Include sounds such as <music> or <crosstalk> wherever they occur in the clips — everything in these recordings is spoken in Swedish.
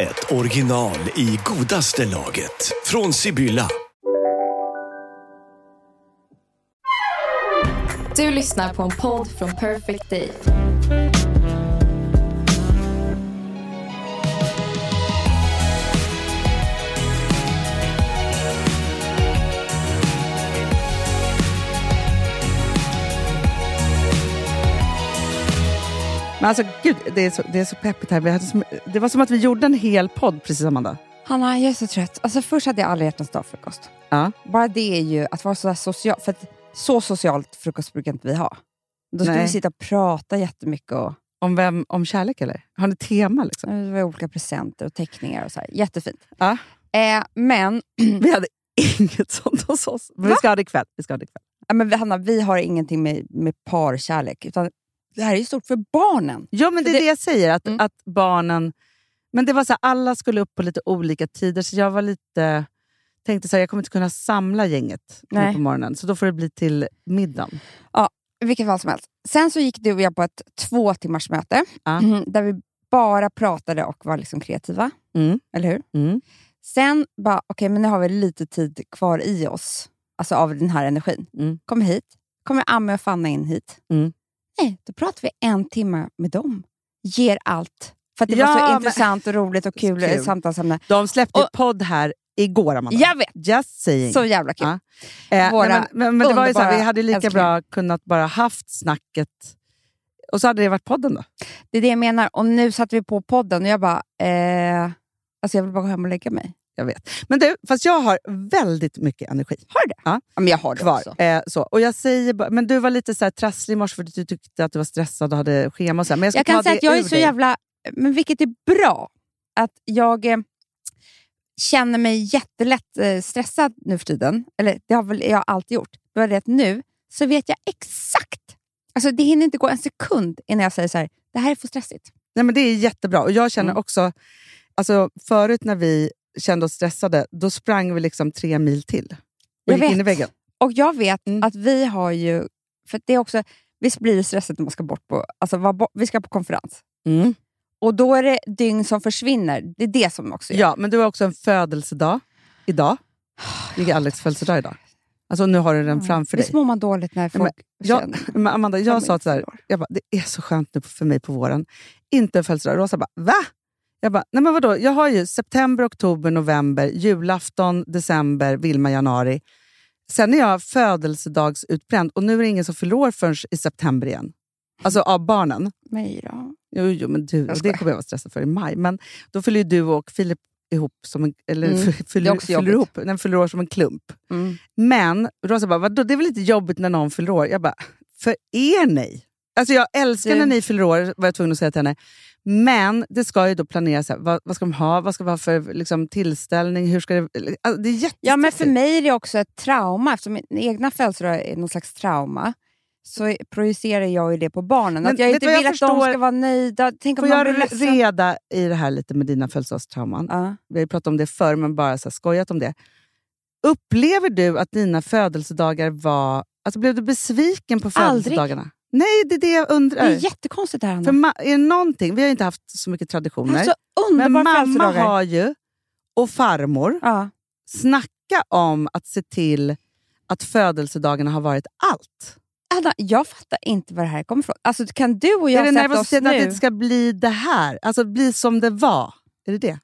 ett original i godaste laget. Från Sibylla. Du lyssnar på en podd från Perfect Day. Men alltså gud, det är så, det är så peppigt här. Vi hade som, det var som att vi gjorde en hel podd precis Amanda. Hanna, jag är så trött. Alltså, först hade jag alla hjärtans dag-frukost. Ja. Bara det är ju att vara så social. För att så socialt frukost brukar inte vi ha. Då Nej. vi sitta och prata jättemycket. Och, Om, vem, om kärlek eller? Har ni tema liksom? det var olika presenter och teckningar och så här. Jättefint. Ja. Eh, men, <clears throat> Vi hade inget sånt hos oss. Men vi ska ha det ikväll. Vi ska ha det ikväll. ja, men Hanna, vi har ingenting med, med parkärlek. Utan det här är ju stort för barnen. Ja, men det är det- det, jag säger. Att, Mm. att barnen... Men det var så här, alla skulle upp på lite olika tider, så jag var lite... Tänkte så här, jag kommer inte kunna samla gänget på morgonen, så då får det bli till middagen. I vilket fall som helst. Sen så gick du och jag på ett två timmars möte Ja. mhm, där vi bara pratade och var liksom kreativa. Mm. Eller hur? Mm. Sen bara, okej, men nu har vi lite tid kvar i oss. Alltså av den här energin. Mm. Kommer hit. Kommer Amme och Fanna in hit. Mm. Nej, då pratar vi en timme med dem. Ger allt. För att det Ja, var så men- intressant och roligt och kul, Kul. samtalsämne. De släppte Och- podd här igår, Amanda. Jag vet! Just saying. Så jävla kul. Ja. Eh, Våra nej, men men, men det var ju så här, vi hade lika älsklingar. bra kunnat bara haft snacket och så hade det varit podden då. Det är det jag menar. Och nu satte vi på podden och jag bara, eh, alltså jag vill bara gå hem och lägga mig. Jag vet. Men du, fast jag har väldigt mycket energi Har du det? Ja. men jag har det kvar. också. Eh, så. Och jag säger bara, men du var lite så här trasslig i morse för att du tyckte att du var stressad och hade schema. Och så här. Men jag ska Jag kan ta säga att jag är så dig. jävla... Men vilket är bra. Att jag eh, känner mig jättelätt eh, stressad nu för tiden. Eller det har väl jag alltid gjort. Bara det att nu så vet jag exakt. Alltså det hinner inte gå en sekund innan jag säger så här, det här är för stressigt. Nej, men det är jättebra. Och jag känner Mm. också, alltså, förut när vi kände oss stressade, då sprang vi liksom tre mil till. Och Jag gick vet. in i väggen. Och jag vet Mm. att vi har ju... För det är också, visst blir det stressigt när man ska bort på... Alltså vara bo- vi ska på konferens. Mm. Och då är det dygn som försvinner. Det är det som också gör. Ja, men du har också en födelsedag idag. Det är Alex födelsedag idag. Alltså nu har du den framför dig. Visst mår man dåligt när men folk Jag, känner... men Amanda, jag sa så här, jag bara, det är så skönt nu för mig på våren. Inte en födelsedag. Rosa bara, va? Jag bara, nej men vadå? Jag har ju september, oktober, november, julafton, december, Vilma, januari. Sen är jag födelsedagsutbränd och nu är det ingen som fyller år förrän i september igen. Alltså av barnen. Mig då? Jo, jo men du, det kommer jag vara stressad för i maj. Men då fyller ju du och Filip ihop som en, eller Mm, fyller, fyller, ihop, den fyller år som en klump. Mm. Men Rosa bara, vadå, det är väl lite jobbigt när någon fyller år? Jag bara, för er nej. Alltså jag älskar Du- när ni fyller år, var jag tvungen att säga till henne. Men det ska ju då planeras, vad, vad ska de ha? Vad ska vi ha för liksom, tillställning? Hur ska det, alltså, det är jättestressigt. Ja, men för mig är det också ett trauma. Eftersom min egna födelsedag är någon slags trauma så projicerar jag ju det på barnen. Men att jag inte vill jag att de förstår? ska vara nöjda. Tänk om Får jag blir reda i det här lite med dina födelsedagstrauman? Ja. Vi har ju pratat om det förr, men bara så här, skojat om det. Upplever du att dina födelsedagar var... Alltså blev du besviken på Aldrig. Nej, det är det jag Det undrar. är jättekonstigt det här, För ma- är det någonting, vi har inte haft så mycket traditioner. Alltså, men mamma har ju, och farmor, Ja. snacka om att se till att födelsedagarna har varit allt. Anna, jag fattar inte var det här kommer ifrån. Alltså, kan du och jag är det sätta oss nervositeten att det nu... inte ska bli det här? Alltså bli som det var? Är det det?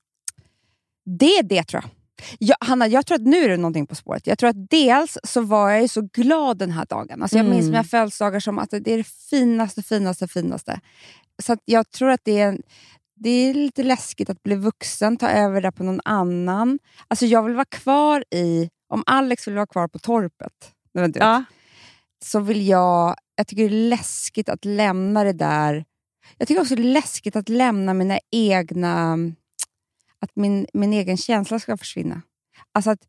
Det är det tror jag. Jag. Hanna, jag tror att nu är det någonting på spåret. Jag tror att dels så var jag så glad den här dagen. Alltså jag minns Mm. mina födelsedagar som att det är det finaste, finaste, finaste. Så jag tror att det är, en, det är lite läskigt att bli vuxen, ta över det på någon annan. Alltså jag vill vara kvar i... Om Alex vill vara kvar på torpet, Ja. så vill jag... Jag tycker det är läskigt att lämna det där. Jag tycker också det är läskigt att lämna mina egna... att min, min egen känsla ska försvinna. Alltså att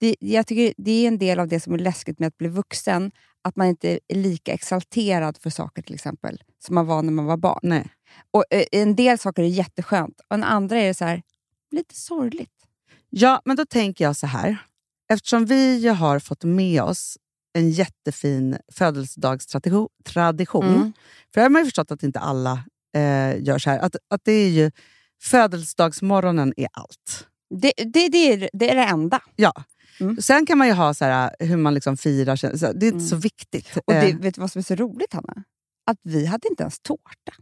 det, jag tycker det är en del av det som är läskigt med att bli vuxen, att man inte är lika exalterad för saker till exempel, som man var när man var barn. Nej. Och eh, En del saker är jätteskönt, och en andra är det så här, lite sorgligt. Ja, men då tänker jag så här. Eftersom vi har fått med oss en jättefin födelsedagstradition. Tradition, Mm. För det har man ju förstått att inte alla eh, gör så här. Att, att det är ju, födelsedagsmorgonen är allt. Det, det, det, är, det är det enda. Ja. Mm. Sen kan man ju ha så här, hur man liksom firar. så- Det är inte Mm. så viktigt. Och det, Eh, vet du vad som är så roligt, Hanna? Att vi hade inte ens tårta.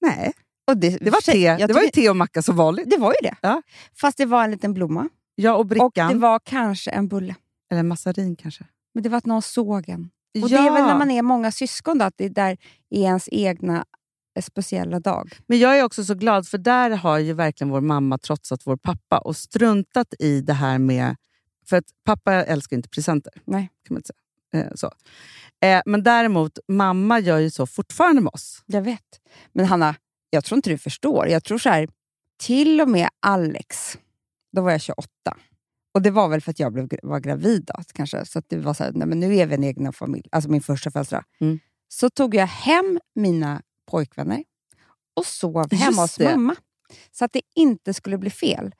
nej, Och det, det var, te, det var ju te och macka som vanligt. det var ju det. Ja. Fast det var en liten blomma. Ja, och Och brickan. det var kanske en bulle. Eller massarin kanske. Men det var att någon såg en. Och ja. Det är väl när man är många syskon då, att det där är ens egna eh, speciella dag. Men jag är också så glad, för där har ju verkligen vår mamma trotsat vår pappa och struntat i det här med... För att pappa älskar inte presenter. Nej. Kan man inte säga. Eh, så. Eh, men däremot, mamma gör ju så fortfarande med oss. Jag vet. Men Hanna, jag tror inte du förstår. Jag tror så här, till och med Alex, då var jag 28. Och Det var väl för att jag blev, var gravid då, kanske. Så att det var så här, nej, men nu är vi en egen familj. Alltså min första födelsedag. Mm. Så tog jag hem mina pojkvänner och sov <laughs> Just hemma hos det. mamma. Så att det inte skulle bli fel.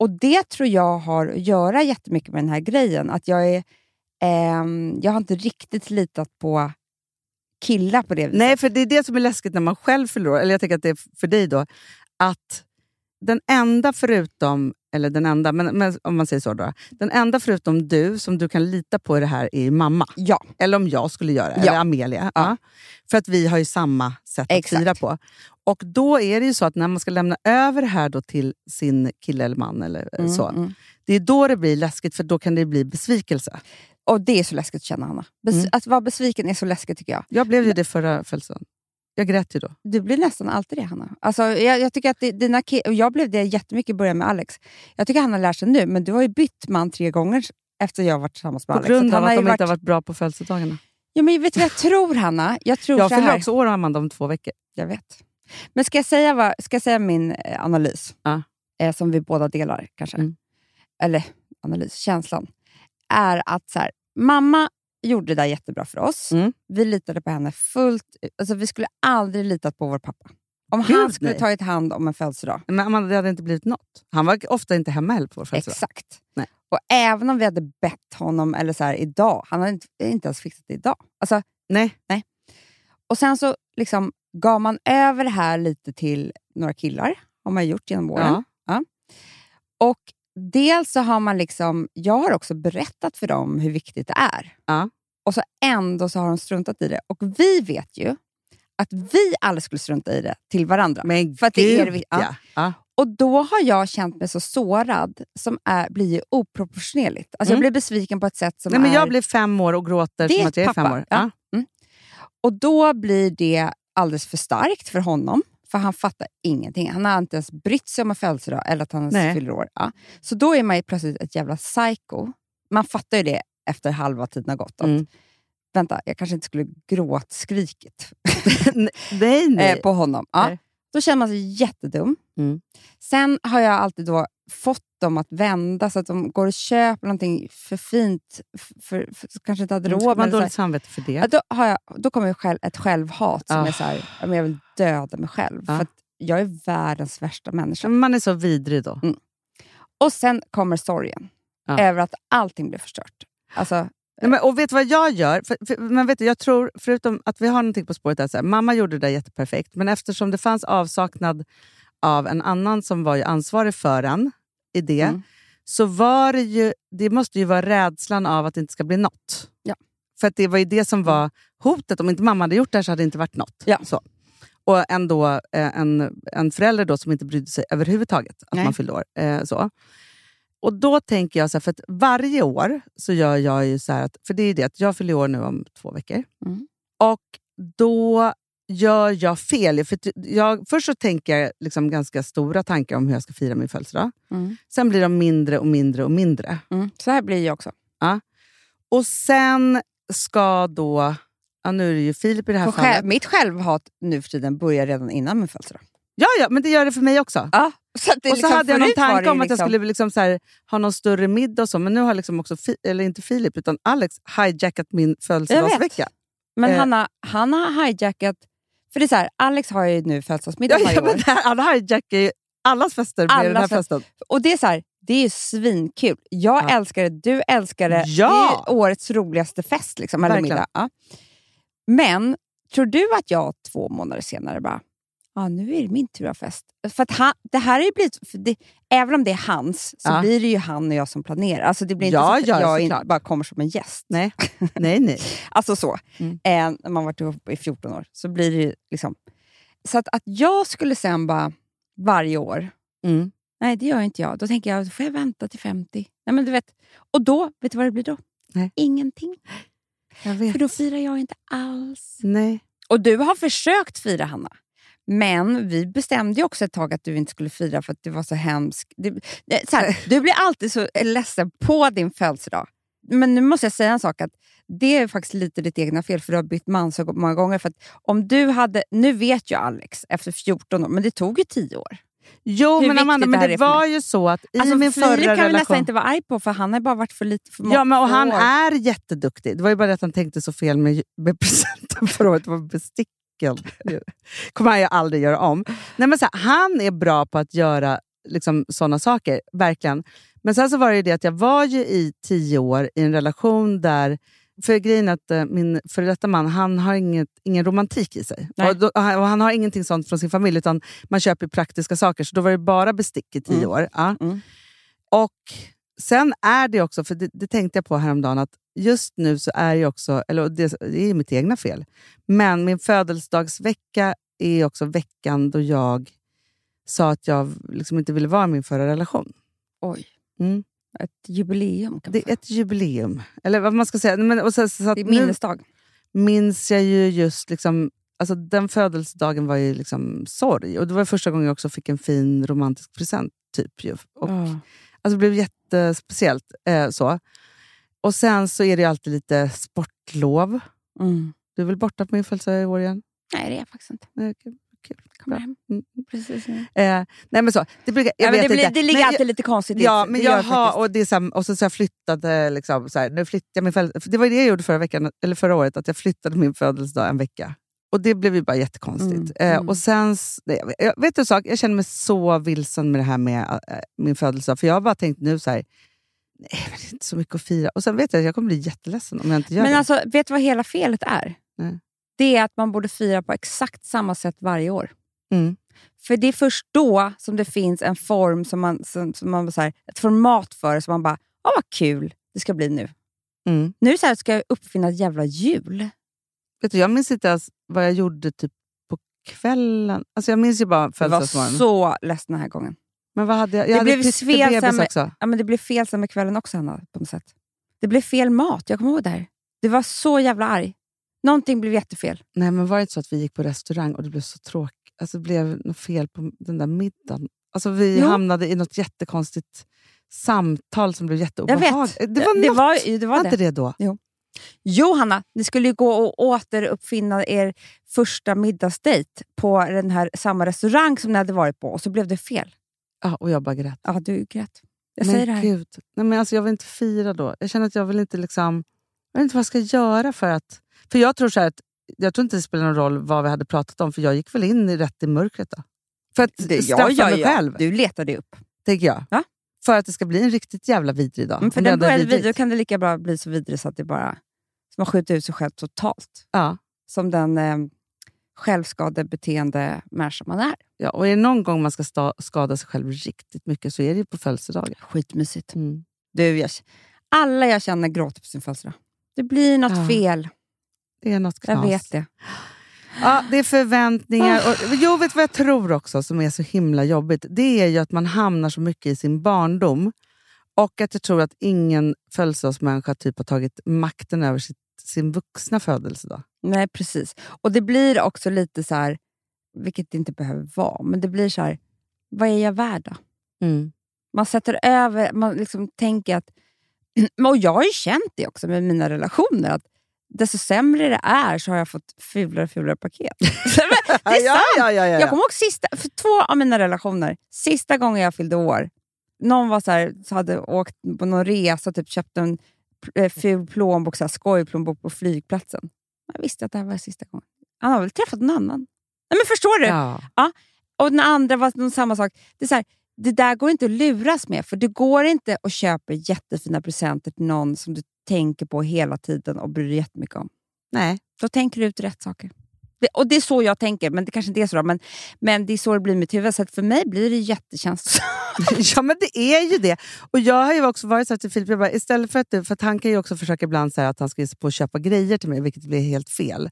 Och Det tror jag har att göra jättemycket med den här grejen. Att jag, är, ehm, jag har inte riktigt litat på killar på det viset. Nej, för det är det som är läskigt när man själv förlorar. Eller jag tänker att det är för dig då. Att den enda förutom, eller den enda, men, men om man säger så då. Den enda förutom du som du kan lita på i det här är mamma. Ja, Eller om jag skulle göra det, Ja. eller Amelia. Ja. För att vi har ju samma sätt att Exakt. fira på. Och då är det ju så att när man ska lämna över det här då till sin kille eller man, eller Mm, så, mm. det är då det blir läskigt, för då kan det bli besvikelse. Och det är så läskigt att känna, Hanna. Bes- Mm. Att vara besviken är så läskigt tycker jag. Jag blev ju det förra födelsedagen. Jag grät ju då. Du blir nästan alltid det, Hanna. Alltså, jag, jag, tycker att det, dina och jag blev det jättemycket i början med Alex. Jag tycker han har lärt sig nu, men du har ju bytt man tre gånger efter jag varit tillsammans med På Alex. grund Så av att har de ju inte har varit bra på födelsedagarna. Ja, men vet du vad jag tror, Hanna? Jag tror Jag fyller också år, Amanda, om två veckor. Jag vet. Men ska jag säga, vad, ska jag säga min eh, analys? Ja. Eh, som vi båda delar kanske. Mm. Eller analys, känslan. Är att så här, mamma gjorde det där jättebra för oss. Mm. Vi litade på henne fullt alltså, Vi skulle aldrig litat på vår pappa. Om Gud, han skulle nej. tagit hand om en födelsedag. Men Amanda, det hade inte blivit något. Han var ofta inte hemma heller på vår födelsedag. Exakt. Nej. Och även om vi hade bett honom, eller så här, idag, han hade inte, inte ens fixat det idag. Alltså, Nej. Och sen så liksom gav man över det här lite till några killar, har man gjort genom åren. Ja. Och dels så har man liksom, jag har också berättat för dem hur viktigt det är. Ja. Och så ändå så har de struntat i det. Och vi vet ju att vi aldrig skulle strunta i det till varandra. Men För att det är det ja. ja. Och då har jag känt mig så sårad, som är, blir oproportionerligt. Alltså Mm. Jag blir besviken på ett sätt som Nej, men är... jag blir fem år och gråter som att jag är pappa, fem år. ja. Ja. Och då blir det alldeles för starkt för honom, för han fattar ingenting. Han har inte ens brytt sig om en födelsedag eller att han ens fyller år. Ja. Så då är man ju plötsligt ett jävla psycho. Man fattar ju det efter halva tiden har gått. Att, Mm. Vänta, jag kanske inte skulle gråtskrikit <laughs> nej, nej. <laughs> eh, på honom. Ja. Nej. Då känner man sig jättedum. Mm. Sen har jag alltid då fått dem att vända så att de går och köper någonting för fint, för, för, så kanske inte hade Mm, råd man dåligt samvete för det? Ja, då, har jag, då kommer ju själv, ett självhat som Ah. är så här, jag vill döda mig själv. Ja. För att jag är världens värsta människa. Man är så vidrig då. Och sen kommer sorgen Ja. över att allting blev förstört. Alltså, Nej, men, och vet du vad jag gör? För, för, men vet du, jag tror, förutom att vi har någonting på spåret, där, så här, mamma gjorde det där jätteperfekt, men eftersom det fanns avsaknad av en annan som var ju ansvarig för en i det, Mm. så var det ju, det måste ju vara rädslan av att det inte ska bli något. Ja. För det var ju det som var hotet. Om inte mamma hade gjort det här så hade det inte varit något. Ja. Så. Och ändå eh, en, en förälder då som inte brydde sig överhuvudtaget att Nej. man fyllde år. Eh, så. Och då tänker jag, så här, för att varje år så gör jag ju så att, för det är det att jag fyller år nu om två veckor. Mm. Och då gör jag fel. För jag, först så tänker jag liksom ganska stora tankar om hur jag ska fira min födelsedag. mm. Sen blir de mindre och mindre och mindre. Mm. Så här blir jag också. Och sen ska då... Ja, nu är det ju Filip i det här fallet. själv, mitt självhat nu för tiden börjar redan innan min födelsedag. Ja, ja, men det gör det för mig också. Ja, Så och så liksom, hade jag någon tanke om att jag liksom- skulle liksom så här, ha någon större middag och så, men nu har liksom också, Fi- eller inte Filip, utan Alex hijackat min födelsedagsvecka. Men eh, Hanna, han har hijackat... För det är så här, Alex har ju nu födelsedagsmiddag Ja, varje ja, år. men det här, han hijackar ju allas fester med den här Allas festen. Och det är så här, det är ju svinkul. Jag Ja. älskar det, du älskar det. Ja! Det är årets roligaste fest. Liksom, eller middag. Ja. Men tror du att jag två månader senare bara, ja nu är det min tur att ha fest. För att han, det här är blivit, det, även om det är hans, så Ja. blir det ju han och jag som planerar. Alltså det blir inte Ja, så att ja, jag inte bara kommer som en gäst. Nej, nej, nej. <laughs> Alltså så. Mm. Eh, när man varit ihop i 14 år. Så blir det liksom... Så att, att jag skulle sen bara varje år, Mm. nej det gör inte jag. Då tänker jag, då får jag vänta till 50. Nej, men du vet, och då, vet du vad det blir då? Nej. Ingenting. För då firar jag inte alls. Nej. Och du har försökt fira, Hanna. Men vi bestämde ju också ett tag att du inte skulle fira för att det var så hemskt. Det, det, du blir alltid så ledsen på din födelsedag. Men nu måste jag säga en sak. att Det är faktiskt lite ditt egna fel, för du har bytt man så många gånger. För om du hade, nu vet ju Alex efter 14 år, men det tog ju 10 år. Jo, Hur men Amanda, viktigt men det det var ju så att i Alltså, min förra kan vi nästan relation... inte vara arg på, för han har bara varit för lite för Ja, men, och han år. är jätteduktig. Det var ju bara det att han tänkte så fel med, med <laughs> presenten förra året. Det var besticken. Det kommer han ju aldrig göra om. Nej, men så här, han är bra på att göra liksom, såna saker, verkligen. Men sen så var det ju det att jag var ju i tio år i en relation där för grejen är att eh, min före detta man han har inget, ingen romantik i sig. Och, då, och han och han har ingenting sånt från sin familj, utan man köper praktiska saker. Så då var det bara bestick i tio Mm. år. Ja. Mm. Och sen är det också, för det, det tänkte jag på häromdagen, att just nu så är jag också, eller det, det är mitt egna fel, men min födelsedagsvecka är också veckan då jag sa att jag liksom inte ville vara i min förra relation. Oj, Mm. ett jubileum kan man Det är ett jubileum. Eller vad man ska säga. Men, och så, så att Det är minnesdag. minns jag ju just... Liksom, alltså den födelsedagen var ju liksom sorg. Och Det var första gången jag också fick en fin romantisk present. Typ, ju. Och, Ja. Alltså, det blev jättespeciellt. Eh, så. Och sen så är det alltid lite sportlov. Mm. Du är väl borta på min födelsedag i år igen? Nej, det är jag faktiskt inte. Nej, kul. kul. Kommer hem. Mm. Precis. nu. Eh, nej men så, det brukar, jag blir, ligger Men alltid lite konstigt. Ja, men jag det har, och, det är så här, och så, så jag flyttade, liksom, så här, nu flyttade jag min födel- för Det var det jag gjorde förra, veckan, eller förra året, att jag flyttade min födelsedag en vecka. Och det blev ju bara jättekonstigt. Mm, Eh, mm. och sen, jag, vet du en sak? Jag känner mig så vilsen med det här med eh, min födelsedag. För jag har bara tänkt nu så här, nej men det är inte så mycket att fira. Och sen vet jag att jag kommer bli jätteledsen om jag inte gör Men det. alltså, vet du vad hela felet är? Nej. Det är att man borde fira på exakt samma sätt varje år. Mm. För det är först då som det finns en form, som man, som, som man så här, ett format för det, som man bara, åh vad kul det ska bli nu. Mm. Nu är det så här, ska jag uppfinna ett jävla jul. Vet du, jag minns inte ens vad jag gjorde typ på kvällen. Alltså jag minns ju bara Jag var födelsedagsmorgonen. så ledsen den här gången. Men vad hade jag? Jag Det hade blev pyttebebis Svesam- också. Ja, men det blev fel sen med kvällen också, Hanna, på något sätt. Det blev fel mat, jag kommer ihåg det här. Du var så jävla arg. Någonting blev jättefel. Nej, men var det inte så att vi gick på restaurang och det blev så tråkigt? Alltså, det blev något fel på den där middagen. Alltså, vi Jo. hamnade i något jättekonstigt samtal som blev jätteobehagligt. Det var, det något. var, det var var det. inte det då? Jo, Hanna, ni skulle ju gå och återuppfinna er första middagsdejt på den här samma restaurang som ni hade varit på och så blev det fel. Ja, och jag bara grät. Ja, du grät. Jag men säger det här. Gud. Nej, men alltså, jag vill inte fira då. Jag känner att jag vill inte liksom... Jag vet inte vad jag ska göra för att... För jag tror så här att jag tror inte det spelar någon roll vad vi hade pratat om, för jag gick väl in i rätt i mörkret då. För att Det, straffa mig själv, Du letade upp. tänker jag. Ja. För att det ska bli en riktigt jävla vidrig dag. Mm, för den började vidrigt. vid, då kan det lika bra bli så vidrig så att det bara som man skjuter ut sig själv totalt. Ja. Som den eh, självskadebeteende människa man är. Ja, och är det någon gång man ska sta- skada sig själv riktigt mycket så är det på födelsedagar. Skitmysigt. Mm. Du, jag, alla jag känner gråter på sin födelsedag. Det blir något Ja. fel. Det är något knas. Jag vet det. Ja, det är förväntningar. Och, jo, vet du vad jag tror också som är så himla jobbigt? Det är ju att man hamnar så mycket i sin barndom. Och att jag tror att ingen födelsedagsmänniska typ har tagit makten över sitt, sin vuxna födelsedag. Nej, precis. Och det blir också lite så här, vilket det inte behöver vara, men det blir så här, vad är jag värd då? Man sätter över, man liksom tänker att... <clears throat> Och jag har ju känt det också med mina relationer, att desto sämre det är så har jag fått fulare och fulare paket. <laughs> Det är ja, sant! ja, ja, ja, Jag ja. kommer ihåg sista, för två av mina relationer, sista gången jag fyllde år, någon var så här, så hade åkt på någon resa och typ köpt en eh, ful plånbok, så här, skojplånbok på flygplatsen. Jag visste att det här var sista gången. Han har väl träffat någon annan? Nej, men förstår du? Ja. Och den andra var någon samma sak. Det, är så här, det där går inte att luras med, för det går inte att köpa jättefina presenter till någon som du tänker på hela tiden och bryr dig jättemycket om. Nej. Då tänker du ut rätt saker. Det, och Det är så jag tänker, men det kanske inte är så. Då, men, men det är så det blir i mitt huvud. Så för mig blir det jättekänslosamt. <laughs> ja, men det är ju det. Och Jag har ju också varit så här till Filip, jag bara, istället för att, du- för att han kan ju också försöka ibland så att han ska ge sig på att köpa grejer till mig, vilket blir helt fel.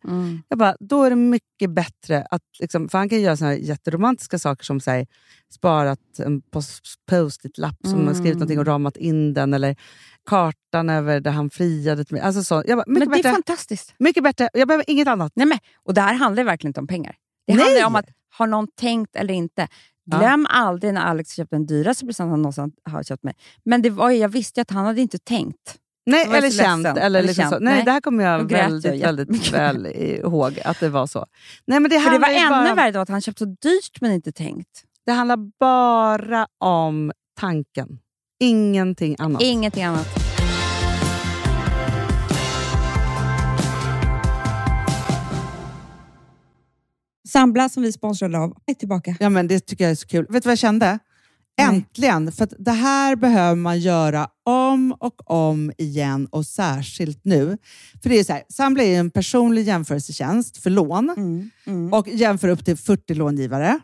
Jag bara, då är det mycket bättre att... Liksom, för han kan göra såna här jätteromantiska saker som så här, sparat en pos- post-it-lapp som Mm. har skrivit någonting och ramat in den, eller kartan över där han friade till mig. Alltså så, jag bara, mycket, Men det är bättre, fantastiskt. mycket bättre. Jag behöver inget annat. Nej, men, och det här handlar verkligen inte om pengar. Det Nej. handlar om att har någon tänkt eller inte. Ja. Glöm aldrig när Alex köpte den dyraste presenten han någonsin har köpt mig. Men det var, jag visste ju att han hade inte tänkt. Nej, eller känt. Eller Eller liksom känt. Nej, Nej. Det här kommer jag väldigt, väldigt väl ihåg, att det var så. Nej, men det, För det var ännu bara, värre då att han köpt så dyrt men inte tänkt. det handlar bara om tanken. Ingenting annat. Ingenting annat. Sambla som vi sponsrade av är tillbaka. Ja, men det tycker jag är så kul. Vet du vad jag kände? Äntligen! För att det här behöver man göra om och om igen och särskilt nu. För det är så här, Sambla är en personlig jämförelsetjänst för lån Mm, mm. och jämför upp till 40 långivare.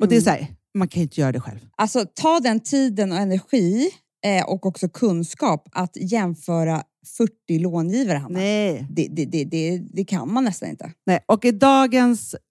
Och det är så här, man kan inte göra det själv. Alltså ta den tiden och energi eh, och också kunskap att jämföra 40 långivare, Hanna. Nej. Det, det, det, det, det kan man nästan inte. Nej. Och i dagens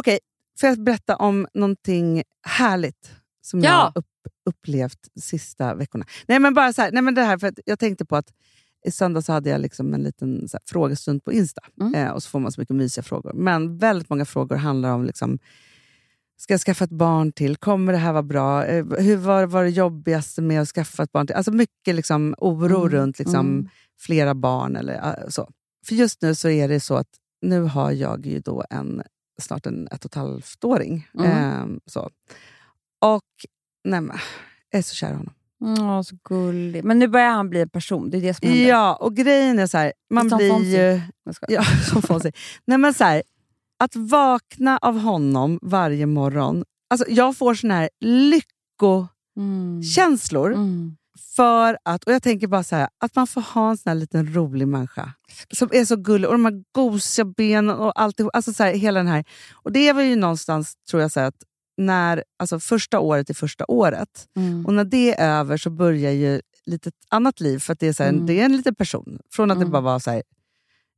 Okej, får jag berätta om någonting härligt som jag Ja. har upp, upplevt de sista veckorna? Nej, men bara så här, nej, men det här, för jag tänkte på att i söndag så hade jag liksom en liten här, frågestund på Insta. Eh, och så får man så mycket mysiga frågor. Men väldigt många frågor handlar om liksom, Ska jag skaffa ett barn till? Kommer det här vara bra? Eh, Hur var, var det jobbigaste med att skaffa ett barn till? Alltså mycket liksom, oro runt liksom, flera barn. eller eh, så. För just nu så är det så att nu har jag ju då en snart en ett och ett halvt åring. Ehm, så. Och nej men, jag är så kär i honom. Åh, så gullig. Men nu börjar han bli en person. Det är det som händer. Ja, och grejen är så här, man Som blir ju... Ja, <laughs> som Fonzie. Nej, men så här, att vakna av honom varje morgon alltså, jag får såna här lyckokänslor. Mm. För att, och jag tänker bara så här, att man får ha en sån här liten rolig människa. Som är så gullig. Och de här gosiga benen och allt. Alltså så här, hela den här. Och det var ju någonstans, tror jag, så här, att när alltså första året är första året. Mm. Och när det är över så börjar ju lite annat liv. För att det är, så här, Mm. det är en liten person. Från att det Mm. bara var så här,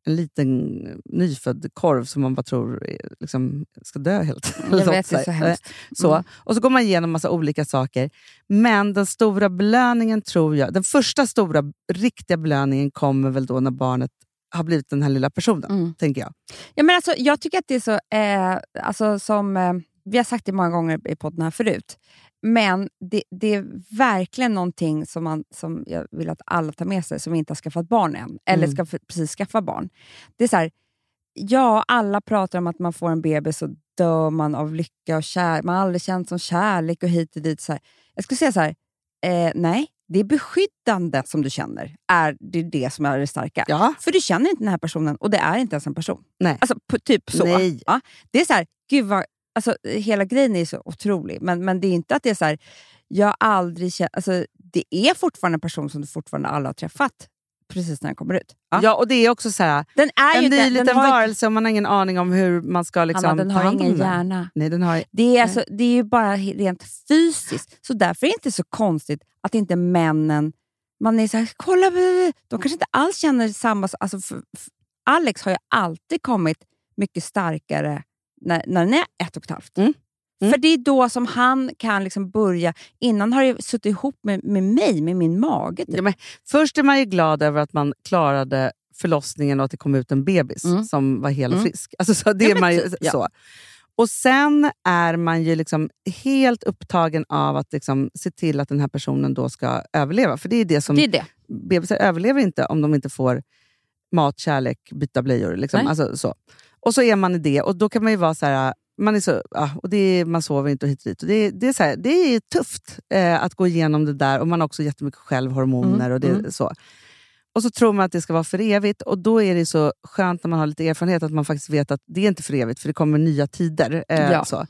en liten nyfödd korv som man bara tror är- liksom, ska dö helt. Jag vet, det är så hemskt. Så. Mm. Och så går man igenom massa olika saker. Men den stora belöningen tror jag, den första stora riktiga belöningen kommer väl då när barnet har blivit den här lilla personen. Mm. tänker jag. Ja, men alltså, jag tycker att det är så, eh, alltså, som eh, vi har sagt det många gånger i podden här förut, men det, det är verkligen någonting som, man, som jag vill att alla tar med sig som inte har skaffat barn än, eller Mm. ska precis skaffa barn. Det är så här, ja, alla pratar om att man får en bebis och dör man av lycka och kärlek. Man har aldrig känt som kärlek och hit och dit. Så här. Jag skulle säga så här, eh, nej, det är beskyddande som du känner. Är det det som är det starka. Ja. För du känner inte den här personen och det är inte ens en person. Nej. Alltså typ så. Nej. Ja, det är så här, gud vad, alltså, hela grejen är så otrolig, men, men det är inte att det är så här, jag aldrig känt, alltså, det är fortfarande en person som du fortfarande alla har träffat precis när den kommer ut. Ja. Ja, och det är också så här, Den är ju en ny den liten har, ju- varelse och man har ingen aning om hur man ska liksom, Hanna, den ta har hand om ingen den. hjärna. Nej, den har, Det är, alltså, det är ju bara rent fysiskt. Så därför är det inte så konstigt att inte männen... Man är så här, kolla, de kanske inte alls känner samma... Alltså, för, för Alex har ju alltid kommit mycket starkare när, när den är ett och ett halvt. Mm. Mm. För det är då som han kan liksom börja... Innan har det suttit ihop med, med mig, med min mage. Typ. Ja, först är man ju glad över att man klarade förlossningen och att det kom ut en bebis Mm. som var hel och Mm. frisk. Alltså, så det Ja, är man ju, typ, ja. så. Och sen är man ju liksom helt upptagen av att liksom se till att den här personen då ska överleva. För det är det som det är det. bebisar överlever inte om de inte får mat, kärlek, byta blöjor. Liksom. Nej. Alltså, så. Och så är man i det och då kan man ju vara så här, man, är så, ja, och det är, man sover inte och hit och dit. Och det, är- det, är så här, det är tufft eh, att gå igenom det där och man har också jättemycket självhormoner. Mm, och det, mm. så. Och så tror man att det ska vara för evigt och då är det så skönt när man har lite erfarenhet att man faktiskt vet att det är inte för evigt för det kommer nya tider. Eh, Ja. så.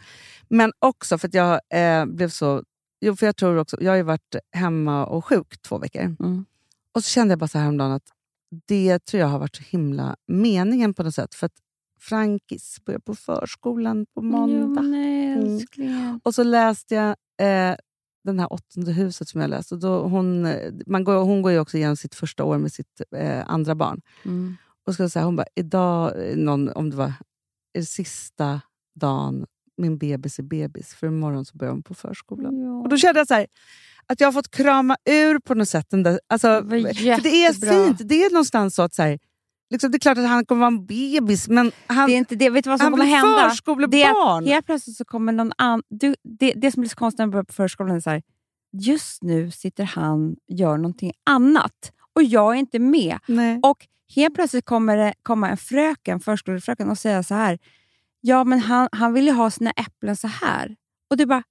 Men också för att jag eh, blev så... Jo, för jag tror också, jag har ju varit hemma och sjuk två veckor. Mm. Och så kände jag bara så här häromdagen att det tror jag har varit så himla meningen på något sätt. För att Frankis börjar på förskolan på måndag. Jo, nej, Mm. Och så läste jag eh, den här åttonde huset som jag läst. Och då hon, eh, man går, hon går ju också igenom sitt första år med sitt eh, andra barn. Mm. Och så säga, hon bara, idag, eh, någon, om det var sista dagen min bebis är bebis, för imorgon så börjar hon på förskolan. Och då kände jag så här, att jag har fått krama ur på något sätt. Den där, alltså, Det för det är fint. Det är någonstans så att så här, liksom, det är klart att han kommer vara en bebis, men han, Det är inte det. Vet du vad som han kommer blir hända? förskolebarn. Det, helt plötsligt så kommer någon annan... Du, det, det som blir så konstigt när man börjar på förskolan är så här, just nu sitter han och gör någonting annat och jag är inte med. Nej. Och helt plötsligt kommer det komma en fröken, förskolefröken och säga så här, ja men han, han vill ju ha sina äpplen så här. Och du bara,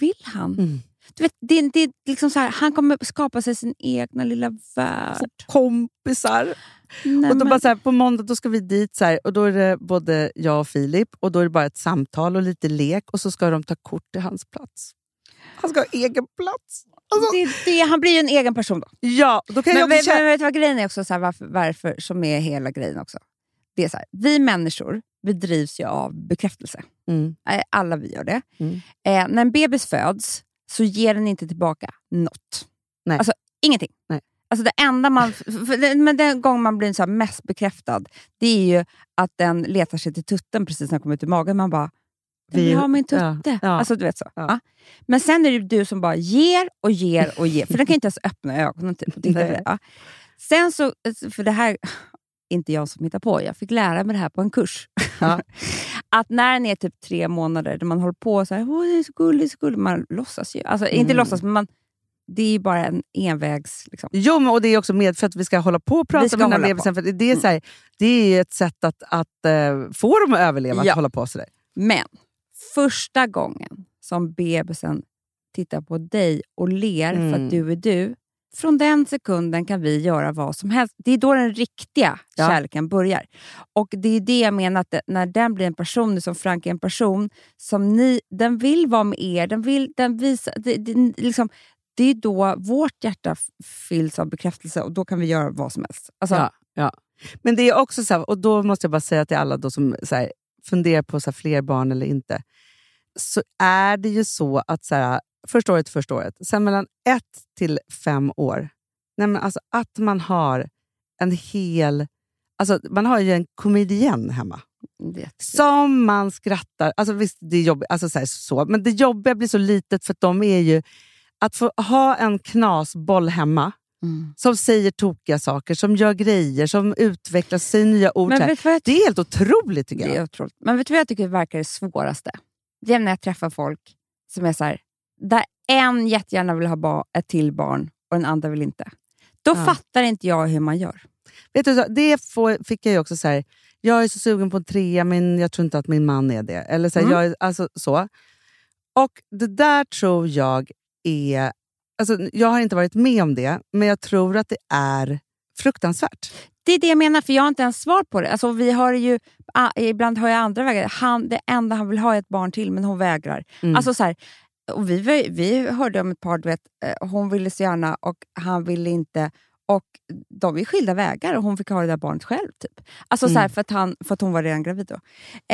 vill han? Mm. Du vet, det, det är liksom så här, han kommer skapa sig sin egna lilla värld. kompisar. Nej, och då men- bara så här, på måndag då ska vi dit så här, och då är det både jag och Filip och då är det bara ett samtal och lite lek och så ska de ta kort i hans plats. Han ska ha egen plats. Alltså, det, det, han blir ju en egen person då. ja, då kan Men jag men känna... vet du vad grejen är också, så här, varför, varför som är hela grejen också? Det är så här, vi människor vi drivs ju av bekräftelse. Mm. Eh, Alla vi gör det. Mm. Eh, när en bebis föds så ger den inte tillbaka något. Nej. Alltså ingenting. Nej. Alltså det enda man, men den gång man blir så mest bekräftad, det är ju att den letar sig till tutten precis när den kommer ut ur magen. Man bara, den Vi- vill ha min ja, tutte. ja. Alltså, du vet så. Ja. Ja. Men sen är det du som bara ger och ger och ger. För den kan inte ens öppna ögonen. Typ, och titta det. Ja. Sen så, för det här, inte jag som hittar på, jag fick lära mig det här på en kurs. <laughs> Att när den är typ tre månader, där man håller på så här, Åh, det är så gulligt, så gulligt. Man låtsas ju. Alltså, Inte Mm. låtsas, men man, det är ju bara en envägs... Liksom. Jo, men, och det är också med för att vi ska hålla på och prata med den här bebisen. För det, är så här, det är ett sätt att, att eh, få dem att överleva, Ja. att hålla på sådär. Men första gången som bebisen tittar på dig och ler för Mm. att du är du, från den sekunden kan vi göra vad som helst. Det är då den riktiga Ja. kärleken börjar. Och Det är det jag menar, att när den blir en person, som Frank är en person, som ni, den vill vara med er. Den vill, den visar, det, det, liksom, det är då vårt hjärta fylls av bekräftelse och då kan vi göra vad som helst. Alltså, Ja, ja. Men det är också så här, och då måste jag bara säga till alla då som så här, funderar på så här, fler barn eller inte. Så är det ju så att så här, första året, första året, sen mellan ett till fem år, nej men alltså att man har en hel... Alltså man har ju en komedienn hemma. det, Som man skrattar... Alltså visst, det är jobbigt, alltså så, här, så, men det jobbiga blir så litet för att de är ju... Att få ha en knasboll hemma mm. som säger tokiga saker, som gör grejer, som utvecklar sig nya ord. Men vet jag Det är helt otroligt tycker Det jag. är otroligt. Men vet du vad jag tycker verkar det svåraste? Det är när jag träffar folk som är så här, där en jättegärna vill ha ett till barn och den andra vill inte. Då Ja. fattar inte jag hur man gör. Vet du, det får, fick jag ju också så här, jag är så sugen på en trea men jag tror inte att min man är det. Eller så här, Mm. jag alltså, så. Och det där tror jag är... Alltså, jag har inte varit med om det, men jag tror att det är fruktansvärt. Det är det jag menar, för jag har inte ens svar på det. Alltså, vi har ju, ibland har jag andra vägar. Han, det enda han vill ha är ett barn till, men hon vägrar. Mm. Alltså, så här, och vi, vi hörde om ett par, du vet, eh, hon ville så gärna och han ville inte. Och De är skilda vägar och hon fick ha det där barnet själv. Typ. Alltså, så här, Mm. för, att han, för att hon var redan gravid. Då.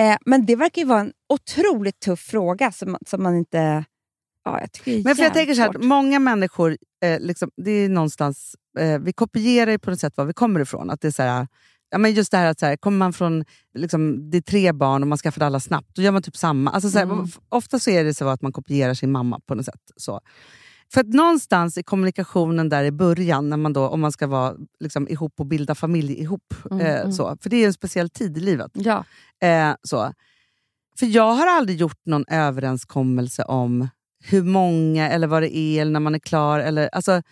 Eh, men det verkar ju vara en otroligt tuff fråga som, som man inte... Ja, jag tycker Men för jag tänker så här, många människor, eh, liksom, det är någonstans, eh, vi kopierar ju på något sätt var vi kommer ifrån. Att det är så här, ja, men just det här att så här, kommer man från, liksom, det är tre barn och man skaffade alla snabbt, då gör man typ samma. Alltså, så här, Mm. Ofta så är det så att man kopierar sin mamma på något sätt. Så. För att någonstans i kommunikationen där i början, när man då, om man ska vara liksom, ihop och bilda familj ihop, Mm, eh, mm. Så, för det är en speciell tid i livet. Ja. Eh, så. För jag har aldrig gjort någon överenskommelse om hur många eller vad det är, eller när man är klar. Eller, alltså,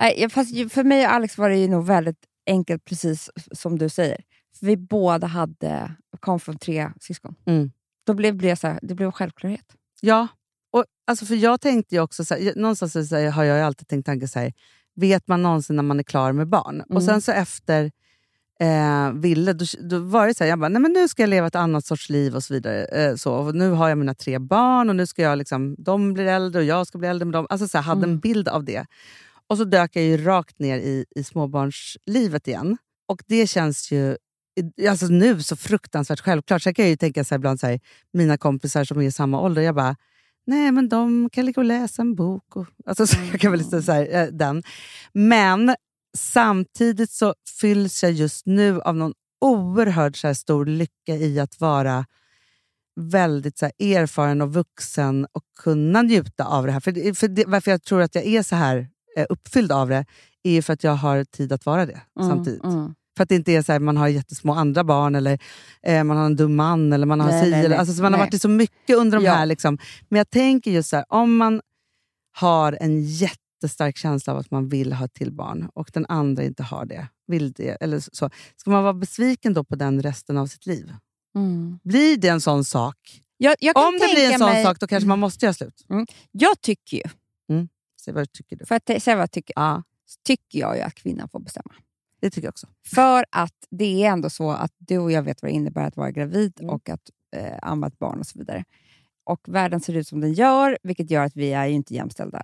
Nej, fast för mig och Alex var det ju nog väldigt enkelt, precis som du säger. För vi båda hade, kom från tre syskon. Mm. Då blev det, så här, det blev en självklarhet. ja, och, alltså, för jag tänkte ju också, så här, någonstans så här, har jag alltid tänkt tanken så här, vet man någonsin när man är klar med barn? Och Mm. sen så efter eh, Ville, då, då var det så här, jag bara, nej men nu ska jag leva ett annat sorts liv och så vidare. Eh, så, och nu har jag mina tre barn och nu ska jag liksom, de blir äldre och jag ska bli äldre med dem. Alltså så här, hade en Mm. bild av det. Och så dök jag ju rakt ner i, i småbarnslivet igen. Och det känns ju alltså nu så fruktansvärt självklart. Sen kan jag ju tänka så här ibland, så här, mina kompisar som är i samma ålder, jag bara, nej men de kan ligga och läsa en bok. Och, alltså, så jag kan väl lite så här, eh, den. Men samtidigt så fylls jag just nu av någon oerhört så här, stor lycka i att vara väldigt så här, erfaren och vuxen och kunna njuta av det här. För, det- för det, varför jag tror att jag är så här uppfylld av det är ju för att jag har tid att vara det samtidigt. Mm. För att det inte är så här, man har jättesmå andra barn eller eh, man har en dum man eller man har Nej, si nej, eller, alltså, så Man har Nej. varit i så mycket under de Ja. här. Liksom. Men jag tänker just så här, om man har en jättestark känsla av att man vill ha till barn och den andra inte har det, vill det eller så. Ska man vara besviken då på den resten av sitt liv? Mm. Blir det en sån sak? Jag, jag Om det blir en sån mig, sak, då kanske man måste göra slut. Jag tycker ju, Säg vad tycker du? för att säga vad jag tycker, Ja, tycker jag ju att kvinnan får bestämma. det tycker jag också. För att det är ändå så att du och jag vet vad det innebär att vara gravid Mm. och att eh, amma ett barn och så vidare. Och världen ser ut som den gör, vilket gör att vi är ju inte jämställda.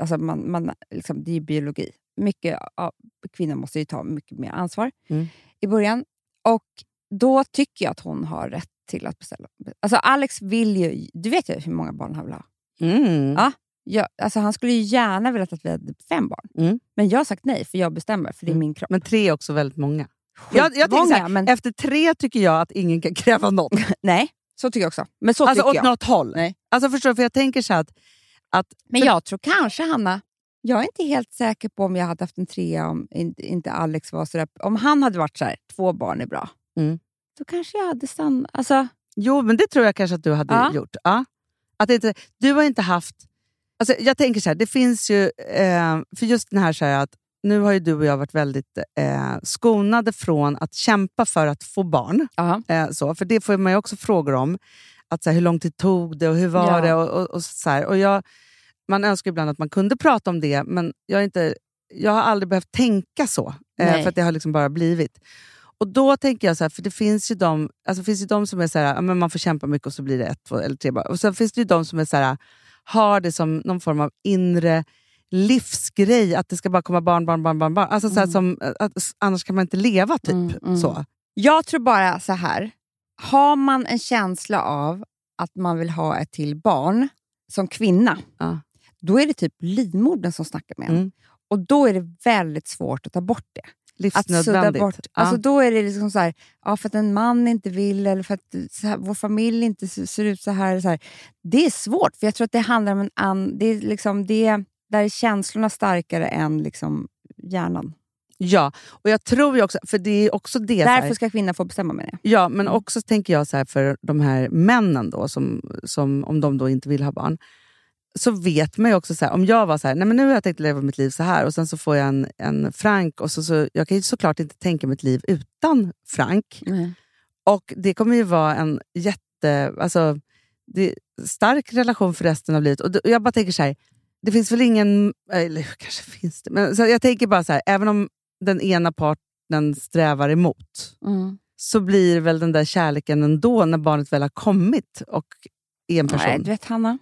Alltså man, man, liksom, det är ju biologi. Mycket av, kvinnor måste ju ta mycket mer ansvar Mm. i början. Och då tycker jag att hon har rätt till att beställa. Alltså Alex vill ju... Du vet ju hur många barn han vill ha. Mm. Ja. Jag, alltså han skulle ju gärna vilja att vi hade fem barn. Mm. Men jag har sagt nej, för jag bestämmer, för det är Mm. min kropp. Men tre är också väldigt många. Jag, jag så här, men, Efter tre tycker jag att ingen kan <laughs> kräva något. <laughs> Nej, så tycker jag också. Men så alltså tycker åt jag. något håll. Nej. Alltså förstår du? För jag tänker så att, att Men för- jag tror kanske, Hanna, jag är inte helt säker på om jag hade haft en trea om in- inte Alex var sådär. Om han hade varit så här, två barn är bra, Mm. då kanske jag hade stannat. Alltså, Jo, men det tror jag kanske att du hade Ja. gjort. Ja. Att inte, du har inte haft... Alltså jag tänker så här, det finns ju... Eh, för just den här, så här att nu har ju du och jag varit väldigt eh, skonade från att kämpa för att få barn. Eh, så, för det får man ju också frågor om. Att, så här, hur lång tid tog det och hur var Ja. det? Och, och, och så här. Och jag, man önskar ibland att man kunde prata om det, men jag inte jag har aldrig behövt tänka så, eh, för att det har liksom bara blivit. Och då tänker jag så här, för det finns ju de, alltså finns ju de som är så här, man får kämpa mycket och så blir det ett, två eller tre barn. Och sen finns det ju de som är så här, har det som någon form av inre livsgrej, att det ska bara komma barn, barn, barn, barn. barn. Alltså så här, som, att, annars kan man inte leva, typ. Mm, mm. så. Jag tror bara så här. Har man en känsla av att man vill ha ett till barn som kvinna, Ja. då är det typ livmodern som snackar med en. Mm. Och då är det väldigt svårt att ta bort det. Att sudda Livsnödvändigt. bort. Ja. Alltså då är det liksom så här, ja, för att en man inte vill eller för att här, vår familj inte se- ser ut så här, så här. Det är svårt, för jag tror att det handlar om en an, det är liksom det, där är känslorna starkare än liksom hjärnan. ja, och jag tror ju också, för det är också det... Därför ska kvinnan få bestämma med det. Ja, men Mm. också tänker jag så för de här männen då, som, som, om de då inte vill ha barn. Så vet man ju också, så här, om jag var så här, nej men nu har jag tänkt leva mitt liv så här och sen så får jag en, en Frank och så, så, jag kan ju såklart inte tänka mitt liv utan Frank. Och det kommer ju vara en jätte, alltså, det stark relation för resten av livet. Och då- jag bara tänker så här, det finns väl ingen, eller kanske finns det, men så jag tänker bara så här, även om den ena parten strävar emot, Mm. så blir väl den där kärleken ändå när barnet väl har kommit och är en person. Nej, du vet Hanna,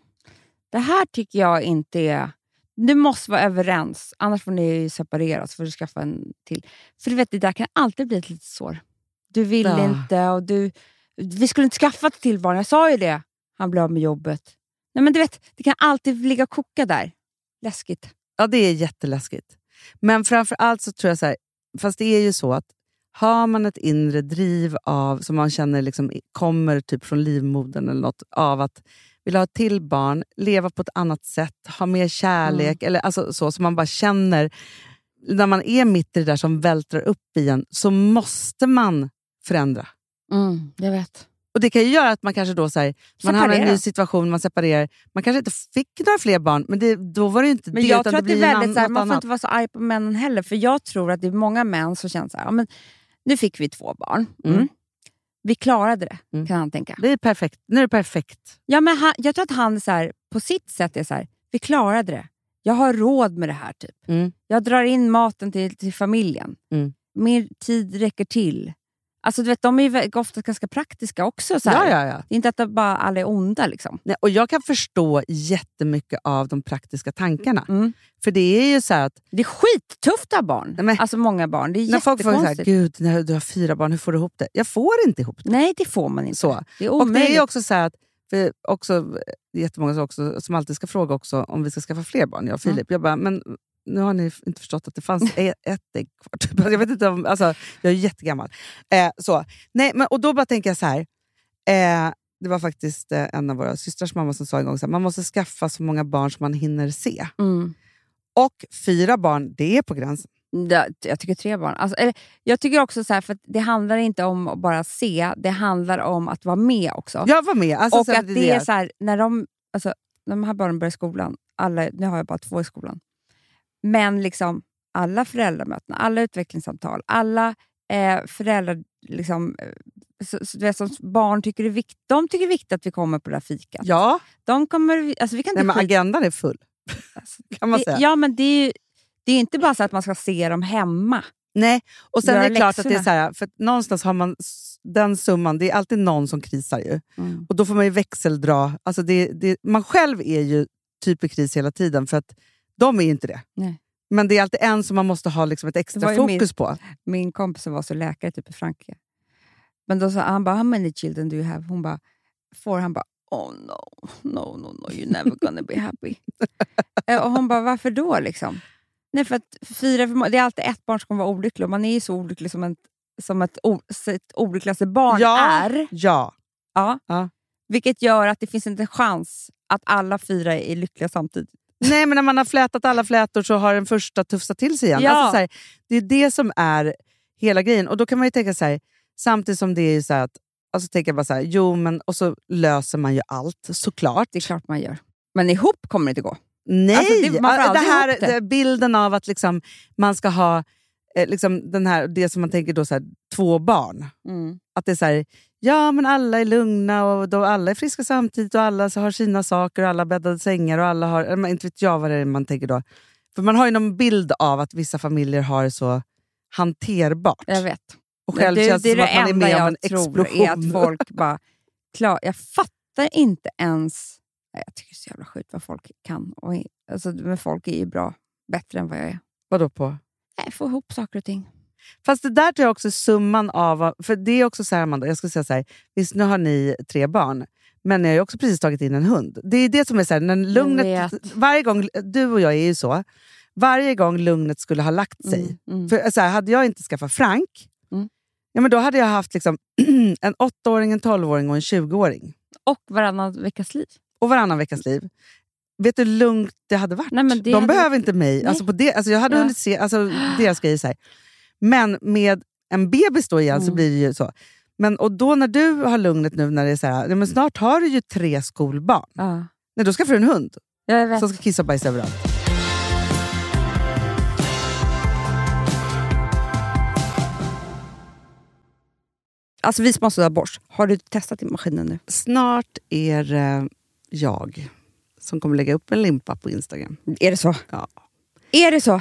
det här tycker jag inte är... Du måste vara överens, annars får ni ju separera så får du skaffa en till. För du vet, det där kan alltid bli ett litet sår. Du vill Ja. inte och du... Vi skulle inte skaffa ett till barn, jag sa ju det. Han blev av med jobbet. Nej, men du vet, det kan alltid ligga och koka där. Läskigt. Ja, det är jätteläskigt. Men framför allt så tror jag så här, fast det är ju så att har man ett inre driv av som man känner liksom kommer typ från livmodern eller något av att vilja ha ett till barn, leva på ett annat sätt, ha mer kärlek, eller alltså så, så man bara känner när man är mitt i det där som vältrar upp i en så måste man förändra. Mm, jag vet. Och Det kan ju göra att man kanske då så här, man hamnar i en ny situation, man separerar. Man kanske inte fick några fler barn, men det, då var det inte Men det. jag tror att det är blir en väldigt så här, man får inte vara så arg på männen heller. För jag tror att det är många män som känner så här, ja, men nu fick vi två barn. Mm. Vi klarade det, Mm. kan han tänka. Det är perfekt. Nu är det perfekt. Ja, men han, jag tror att han så här, på sitt sätt är så här, vi klarade det. Jag har råd med det här. typ. Mm. Jag drar in maten till, till familjen. Mm. Min tid räcker till. Alltså, du vet, de är ju ofta ganska praktiska också. Så. Ja, ja, ja. Det är inte att de bara alla är onda. Liksom. Nej, och jag kan förstå jättemycket av de praktiska tankarna. Mm. För det är ju så att Det är skittufft att ha barn. Men- alltså många barn. Det är när folk frågar så här. Gud, när du har fyra barn, hur får du ihop det? Jag får inte ihop det. Nej, det får man inte. Så. Det är Och omöjligt. det är också så att, för också, det är jättemånga som, också, som alltid ska fråga också om vi ska skaffa fler barn, jag och Mm. Filip. Jag bara, men nu har ni inte förstått att det fanns ett, <laughs> ett ägg kvar. Typ. Jag vet inte om, alltså, jag är jättegammal. Eh, så. Nej, men, och då bara tänker jag så här. Eh, det var faktiskt eh, en av våra systrars mamma som sa en gång här, man måste skaffa så många barn som man hinner se. Mm. Och fyra barn, det är på gränsen. Ja, jag tycker tre barn. Alltså, eller, jag tycker också så här, för att det handlar inte om att bara se, det handlar om att vara med också. Jag var med. Alltså, och att det är så här, när de, alltså, när de här barnen börjar skolan, alla, nu har jag bara två i skolan, men liksom alla föräldramöten, alla utvecklingssamtal, alla eh, föräldrar, liksom, eh, så, så, vet, som barn tycker det är viktigt, de tycker det är viktigt att vi kommer på det här fikat. Ja, De kommer, alltså, vi kan nej, inte men agendan är full. alltså, <laughs> kan man det, säga. Ja, men det är ju det är inte bara så att man ska se dem hemma. Nej, och sen Göra är det klart att det är läxorna. så här, för någonstans har man den summan, det är alltid någon som krisar ju. Och då får man ju växeldra. Alltså det, det, man själv är ju typ i kris hela tiden, för att de är inte det. Nej. Men det är alltid en som man måste ha liksom ett extra fokus min- på. Min kompis som var så läkare typ i Frankrike. Men då sa han bara, how many children do you have? Hon bara, four. Han bara, oh no, no, no, no, you're never gonna be happy. <laughs> Eh, och hon bara, varför då liksom? Nej, för att fyra, för det är alltid ett barn som kommer vara olycklig och man är ju så olycklig som, en, som ett, ett olyckligaste barn ja, är. ja. Ja. Ja. Vilket gör att det finns inte en chans att alla fyra är lyckliga samtidigt. Nej, men när man har flätat alla flätor så har den första tufsat till sig igen. Ja. Alltså, så här, det är det som är hela grejen. Och då kan man ju tänka så här, samtidigt som det är så att, alltså tänker jag bara så här, jo men och så löser man ju allt, såklart. Det är klart man gör. Men ihop kommer det inte gå. Nej! Alltså, det- man får det här det. bilden av att liksom, man ska ha eh, liksom den här, det som man tänker då, så här, två barn. Att det är så här, ja men alla är lugna och då alla är friska samtidigt och alla har sina saker och alla bäddade sängar och alla har, inte vet jag vad det är man tänker då. För man har ju någon bild av att vissa familjer har det så hanterbart. Jag vet. Och själv det, känns det det som att man är med om en explosion. är att folk <laughs> bara... Klar, jag fattar inte ens... Jag tycker det är så jävla sjukt vad folk kan. Och, alltså, men folk är ju bra, bättre än vad jag är. Vadå på? Nej, få ihop saker och ting. Fast det där tror jag också summan av... För det är också så här, Amanda, jag ska säga så här, visst nu har ni tre barn, men ni har ju också precis tagit in en hund. Det är det som är så här, när lugnet... Varje gång, du och jag är ju så, varje gång lugnet skulle ha lagt sig. Mm, mm. För så här, Hade jag inte skaffat Frank, Mm. ja, men då hade jag haft liksom, <clears throat> en åttaåring, en tolvåring och en 20-åring. Och varannan veckas liv. Och varannan veckas liv. Vet du hur lugnt det hade varit? Nej, det De hade behöver varit- inte mig. Nej. Alltså på det, alltså jag hade Ja. hunnit se alltså deras grejer. Så här. Men med en bebis då igen så Mm. blir det ju så. Men, och då när du har lugnet nu, när det är så här, men snart har du ju tre skolbarn. Ja. Nej, då ska du en hund som ska kissa och bajsa överallt. Alltså vi sponsrar Bosch. Har du testat i maskinen nu? Snart är det jag som kommer lägga upp en limpa på Instagram. Är det så? Ja. Är det så?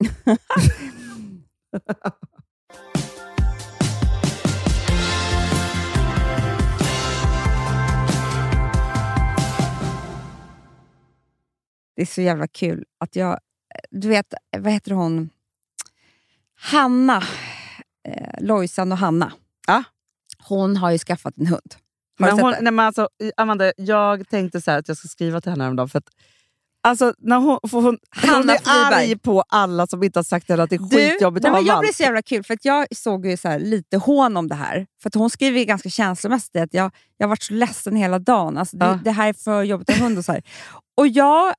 <laughs> Det är så jävla kul att jag... Du vet, vad heter hon? Hanna. Eh, Lojsan och Hanna. Ja. Hon har ju skaffat en hund. Har Men hon, nej, men alltså, Amanda, jag tänkte så här att jag ska skriva till henne häromdagen. För att, alltså, när hon, för hon, hon Hanna är arg på alla som inte har sagt till henne att det är Du, skitjobbigt nej, men jag blev så jävla kul, för att jag såg ju så här lite hån om det här. För hon skriver ganska känslomässigt att jag, jag har varit så ledsen hela dagen. Alltså, det, Ja. det här är för jobbigt att ha hund och så här. Och jag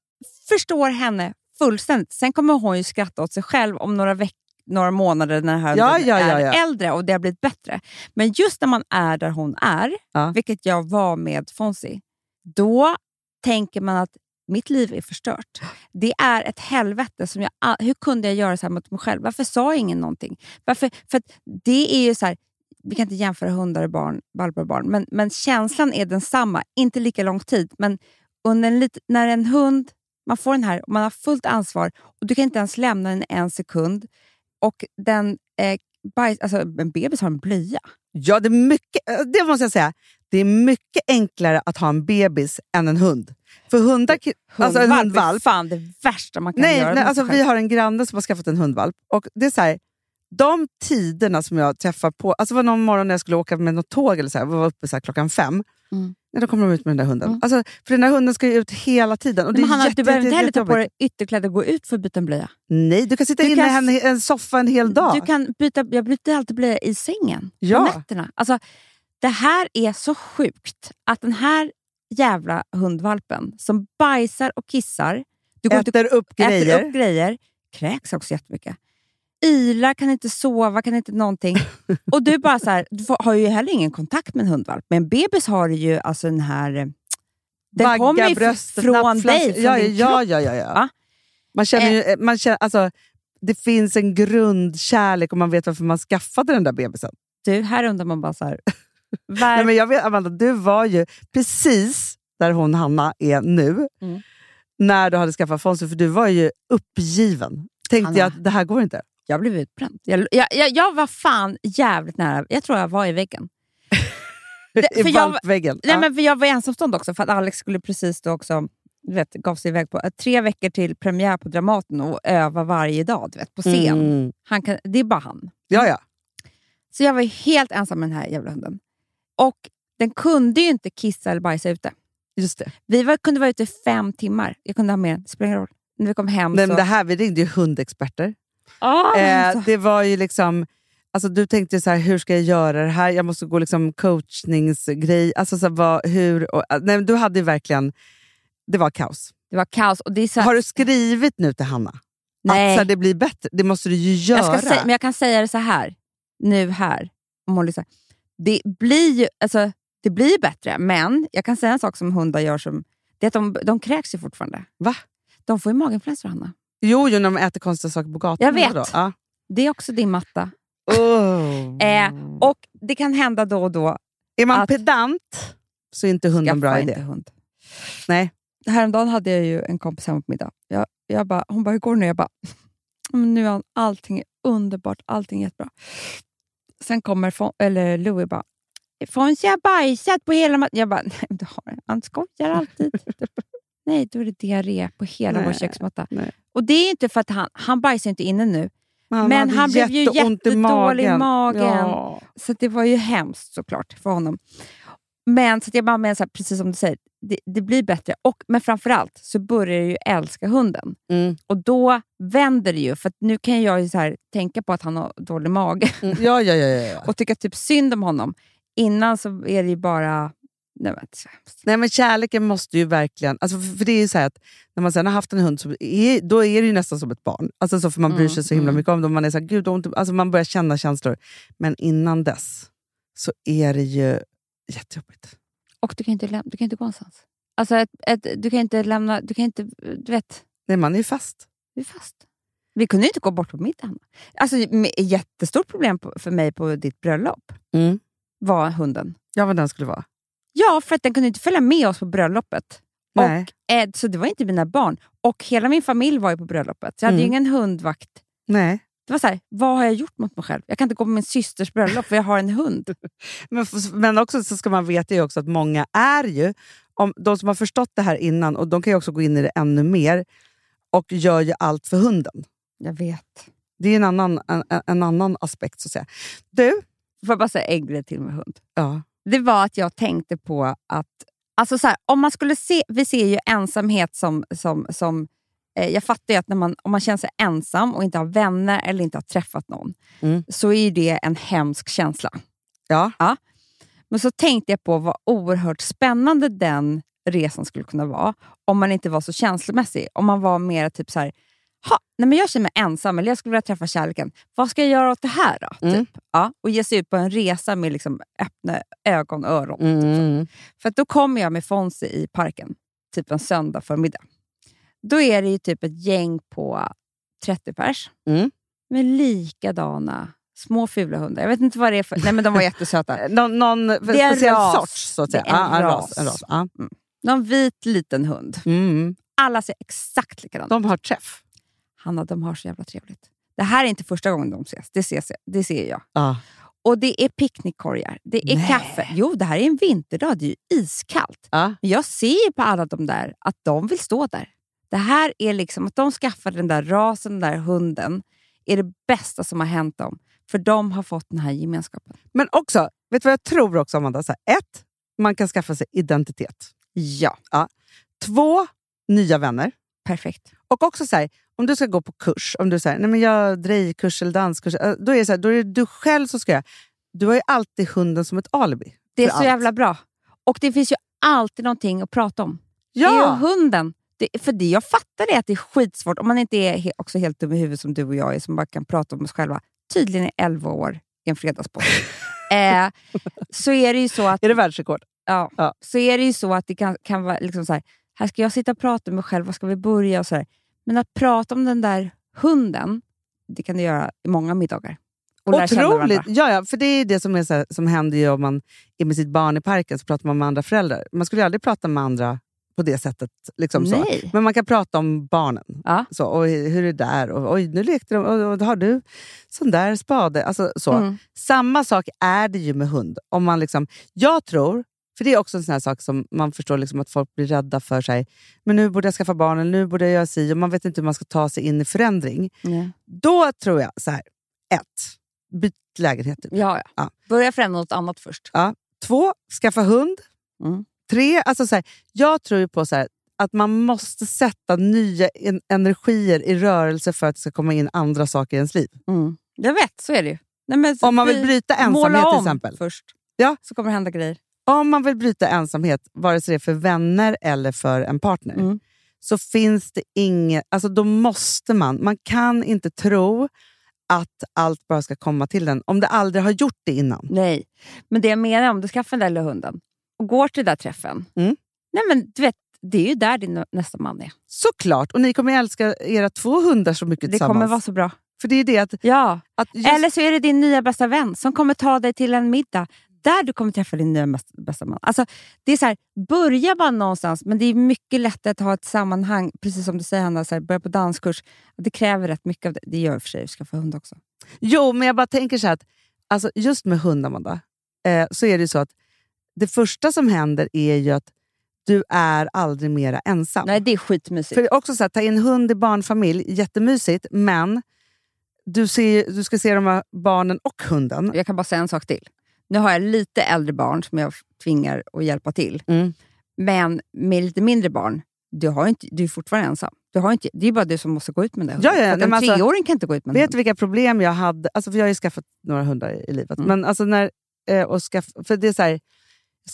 förstår henne fullständigt. Sen kommer hon ju skratta åt sig själv om några veckor några månader när den här Ja, hunden ja, ja, är äldre och det har blivit bättre. Men just när man är där hon är, vilket jag var med Fonzie, då tänker man att mitt liv är förstört. Det är ett helvete. Som jag, hur kunde jag göra så här mot mig själv? Varför sa ingen någonting? Varför? För att det är ju så här, vi kan inte jämföra hundar och barn, valpar och barn, men, men känslan är densamma. Inte lika lång tid, men under en lit, när en hund, man får den här och man har fullt ansvar och du kan inte ens lämna den en sekund och den eh, bajs, alltså en bebis har en blöja. Ja, det, är mycket, eh, det måste jag säga. Det är mycket enklare att ha en bebis än en hund. För hundar, alltså en Hundvalp är hundvalp... fan det värsta man kan Nej, göra. nej alltså, vi har en granne som har skaffat en hundvalp. Och det är så här, de tiderna som jag träffar på... Alltså var någon morgon när jag skulle åka med något tåg, eller så här, var uppe så här, klockan fem. Mm. Nej, då kommer de ut med den där hunden. Mm. Alltså, för den där hunden ska ju ut hela tiden. Och det Men Hanna, jätte, du behöver inte heller ta på dig ytterkläder och gå ut för att byta en blöja. Nej, du kan sitta Du inne i en, en soffa en hel dag. Du kan byta, jag byter alltid blöja i sängen Ja. på nätterna. Alltså, det här är så sjukt att den här jävla hundvalpen som bajsar och kissar, du går inte- Äter upp grejer. äter upp grejer, kräks också jättemycket. Ylar, kan inte sova, kan inte någonting. <laughs> Och du bara så här, du får, har ju heller ingen kontakt med en hundvalp. Men en bebis har ju alltså den här... eh, Den kommer ju bröst, från dig, från ja, din ja, ja, ja, ja. Va? Man känner ju, man känner, alltså, det finns en grundkärlek och man vet varför man skaffade den där bebisen. Du, här undrar man bara så här... Nej, men jag vet, Amanda, du var ju precis där hon Hanna är nu, Mm. när du hade skaffat Fonzie, för du var ju uppgiven. Tänkte Hanna. jag att det här går inte. Jag blev utbränd. Jag, jag, jag, jag var fan jävligt nära. Jag tror jag var i väggen. <laughs> I för jag- valpväggen. Nej, Ja. men för jag var ensamstående också, för att Alex skulle precis då också du vet, gav sig iväg på eh, tre veckor till premiär på Dramaten och öva varje dag du vet, på scen. Mm. Han kan, det är bara han. Ja, ja. Så jag var helt ensam med den här jävla hunden. Och den kunde ju inte kissa eller bajsa ute. Just det. Vi var, kunde vara ute i fem timmar. Jag kunde ha med den, det spelar ingen roll. När vi kom hem Nej, så... men det här, vi ringde ju hundexperter. Ah, Eh, så- det var ju liksom... Alltså, du tänkte så här, hur ska jag göra det här? Jag måste gå liksom coachningsgrej. Alltså, så här, vad, hur, och, nej, men du hade verkligen... Det var kaos. Det var kaos. Och det är så, Har du skrivit nu till Hanna? Nej. Att så här, det blir bättre? Det måste du ju göra. Jag ska säga, men jag kan säga det så här, nu här. Om hon lyssnar. Det blir ju alltså, det blir bättre, men jag kan säga en sak som hundar gör. Som, det är att de, de kräks ju fortfarande. Va? De får ju maginfluensor, Hanna. Jo, jo, när de äter konstiga saker på gatan. Jag vet. Ja. Det är också din matta. Oh. Eh, och Det kan hända då och då. är man pedant så är inte hunden bra idé. inte hund. Nej. Häromdagen hade jag ju en kompis hemma på middag. Jag, jag bara, hon bara, hur går det nu? Jag bara, "Men nu är allting underbart, allting är jättebra. Sen kommer Fon, eller Louie bara, Fonzie har bajsat på hela matten. Jag bara, nej det har han. Skojar alltid. <laughs> nej, då är det diarré på hela vår Nej, köksmatta. nej. Och det är inte för att han, han bajsar inte inne nu, Men men han blev ju i jättedålig i magen. Ja. Så det var ju hemskt såklart för honom. Men så jag bara menar, så här, precis som du säger, det, det blir bättre. Och, men framförallt så börjar jag ju älska hunden. Mm. Och då vänder det ju. För nu kan jag ju så här, tänka på att han har dålig mage Mm. Ja, ja, ja, ja, <laughs> och tycka typ synd om honom. Innan så är det ju bara... Nej, men. Nej, men kärleken måste ju verkligen... Alltså, för, för det är så att när man sen har haft en hund så är, då är det ju nästan som ett barn. Alltså, så för man bryr Mm, sig så himla mm. mycket om dem. Man, är så här, Gud, ont, alltså, man börjar känna känslor. Men innan dess så är det ju jättejobbigt. Och du kan inte, läm- du kan inte gå någonstans. Alltså, ett, ett, du kan inte lämna... Du kan inte... Du vet, Nej, man är ju fast. du är fast. Vi kunde ju inte gå bort på middag. Hanna. Alltså, jättestort problem på, för mig på ditt bröllop Mm. var hunden. Ja, vad den skulle vara. Ja, för att den kunde inte följa med oss på bröllopet. Nej. Och, eh, så det var inte mina barn. Och hela min familj var ju på bröllopet. Jag hade ju Mm. ingen hundvakt. Nej. Det var så här, vad har jag gjort mot mig själv? Jag kan inte gå på min systers bröllop för jag har en hund. <laughs> Men, men också så ska man veta ju också att många är ju, om, de som har förstått det här innan, och de kan ju också gå in i det ännu mer, och gör ju allt för hunden. Jag vet. Det är en annan, en, en annan aspekt. så att säga. Du, Får jag bara säga en grej till med hund? ja. Det var att jag tänkte på att, alltså så här, om man skulle se, vi ser ju ensamhet som, som, som jag fattar ju att när man, om man känner sig ensam och inte har vänner eller inte har träffat någon, Mm. så är ju det en hemsk känsla. Ja. Men så tänkte jag på vad oerhört spännande den resan skulle kunna vara om man inte var så känslomässig. Om man var mer typ så här, ha, nej men jag känner mig ensam eller jag skulle vilja träffa kärleken. Vad ska jag göra åt det här då? Mm. Typ. Ja, och ge sig ut på en resa med liksom öppna ögon och öron. Mm. För att då kommer jag med Fonzie i parken, typ en söndag förmiddag. Då är det ju typ ett gäng på 30 pers Mm. med likadana små fula hundar. Jag vet inte vad det är för... Nej men de var jättesöta. <laughs> Någon, någon Det är speciell ras. sorts, så att säga. Det är en en ras. ras. En ras. Ja. Någon vit liten hund. Mm. Alla ser exakt likadana ut. De har träff. Hanna, de har så jävla trevligt. Det här är inte första gången de ses. Det, ses, det ser jag. Ja. Och det är picknickkorgar, det är Nej. kaffe. Jo, det här är en vinterdag. Det är ju iskallt. Men jag ser på alla de där att de vill stå där. Det här är liksom att de skaffade den där rasen, den där hunden, är det bästa som har hänt dem. För de har fått den här gemenskapen. Men också, vet du vad jag tror också Amanda? Så här, ett, man kan skaffa sig identitet. Ja, Två, nya vänner. perfekt. Och också så här, om du ska gå på kurs, om du säger nej men jag drejkurs eller danskurs, eh, då är, det så här, då är det du själv som ska göra. Du har ju alltid hunden som ett alibi. Det är så allt. jävla bra. Och det finns ju alltid någonting att prata om. Det är ju Ja! hunden. Det, för det, jag fattar det att det är skitsvårt, om man inte är he, också helt dum i huvudet som du och jag är, som bara kan prata om oss själva, tydligen i 11 år i en fredagspodd. <laughs> eh, så är det ju så att Är det världsrekord? Ja. Ja. Så är det ju så att det kan, kan vara liksom så här, här ska jag sitta och prata med mig själv, var ska vi börja? och så här. Men att prata om den där hunden, det kan du göra i många middagar. Och Otroligt! Ja, ja, för det är det som, är så här, som händer om man är med sitt barn i parken, så pratar man med andra föräldrar. Man skulle ju aldrig prata med andra på det sättet. Liksom så. Men man kan prata om barnen. Ja. Så, och hur är det där? Och, oj, nu lekte de. Och, och, har du sån där spade? Alltså, så. Mm. Samma sak är det ju med hund. Om man liksom, jag tror, för det är också en sån sak som man förstår liksom att folk blir rädda för sig. Men nu borde jag skaffa barn, eller nu borde jag göra si. Och man vet inte hur man ska ta sig in i förändring. Ja. Då tror jag så här. Ett, byt lägenhet. Typ. Ja, ja. Ja. Börja förändra något annat först. Ja. Två, skaffa hund. Mm. Tre, alltså så här, jag tror ju på så här, att man måste sätta nya en- energier i rörelse för att det ska komma in andra saker i ens liv. Mm. Jag vet, så är det ju. Nej, men Om man vill vi- bryta ensamhet till exempel. först, Ja. så kommer det hända grejer. Om man vill bryta ensamhet, vare sig det är för vänner eller för en partner, Mm. så finns det inget... Alltså då måste man... Man kan inte tro att allt bara ska komma till den om det aldrig har gjort det innan. Nej, men det jag menar om du skaffar den där lilla hunden och går till den där träffen. Mm. Nej, men du vet, det är ju där din nästa man är. Såklart! Och ni kommer älska era två hundar så mycket Det tillsammans. kommer vara så bra. För det är det att... Ja. att just, Eller så är det din nya bästa vän som kommer ta dig till en middag där du kommer träffa din nya bäst- bästa man. Alltså, det är så här, börja bara någonstans, men det är mycket lättare att ha ett sammanhang, precis som du säger Hanna, så här, börja på danskurs. Det kräver rätt mycket av det. Det gör i och för sig att skaffa hund också. Jo, men jag bara tänker så här att alltså just med hund, Amanda, eh, så är det så att det första som händer är ju att du är aldrig mera ensam. Nej, det är skitmysigt. För det är också så här, ta in hund i barnfamilj, jättemysigt, men du, ser, du ska se de här barnen och hunden. Jag kan bara säga en sak till. Nu har jag lite äldre barn som jag tvingar att hjälpa till. Mm. Men med lite mindre barn, du, har inte, du är fortfarande ensam. Du har inte, det är bara du som måste gå ut med den Ja, ja, En alltså, treåring kan inte gå ut med en Vet du vilka problem jag hade? Alltså, för jag har ju skaffat några hundar i, livet. Mm. Men alltså när, eh, och skaff, för det är så här,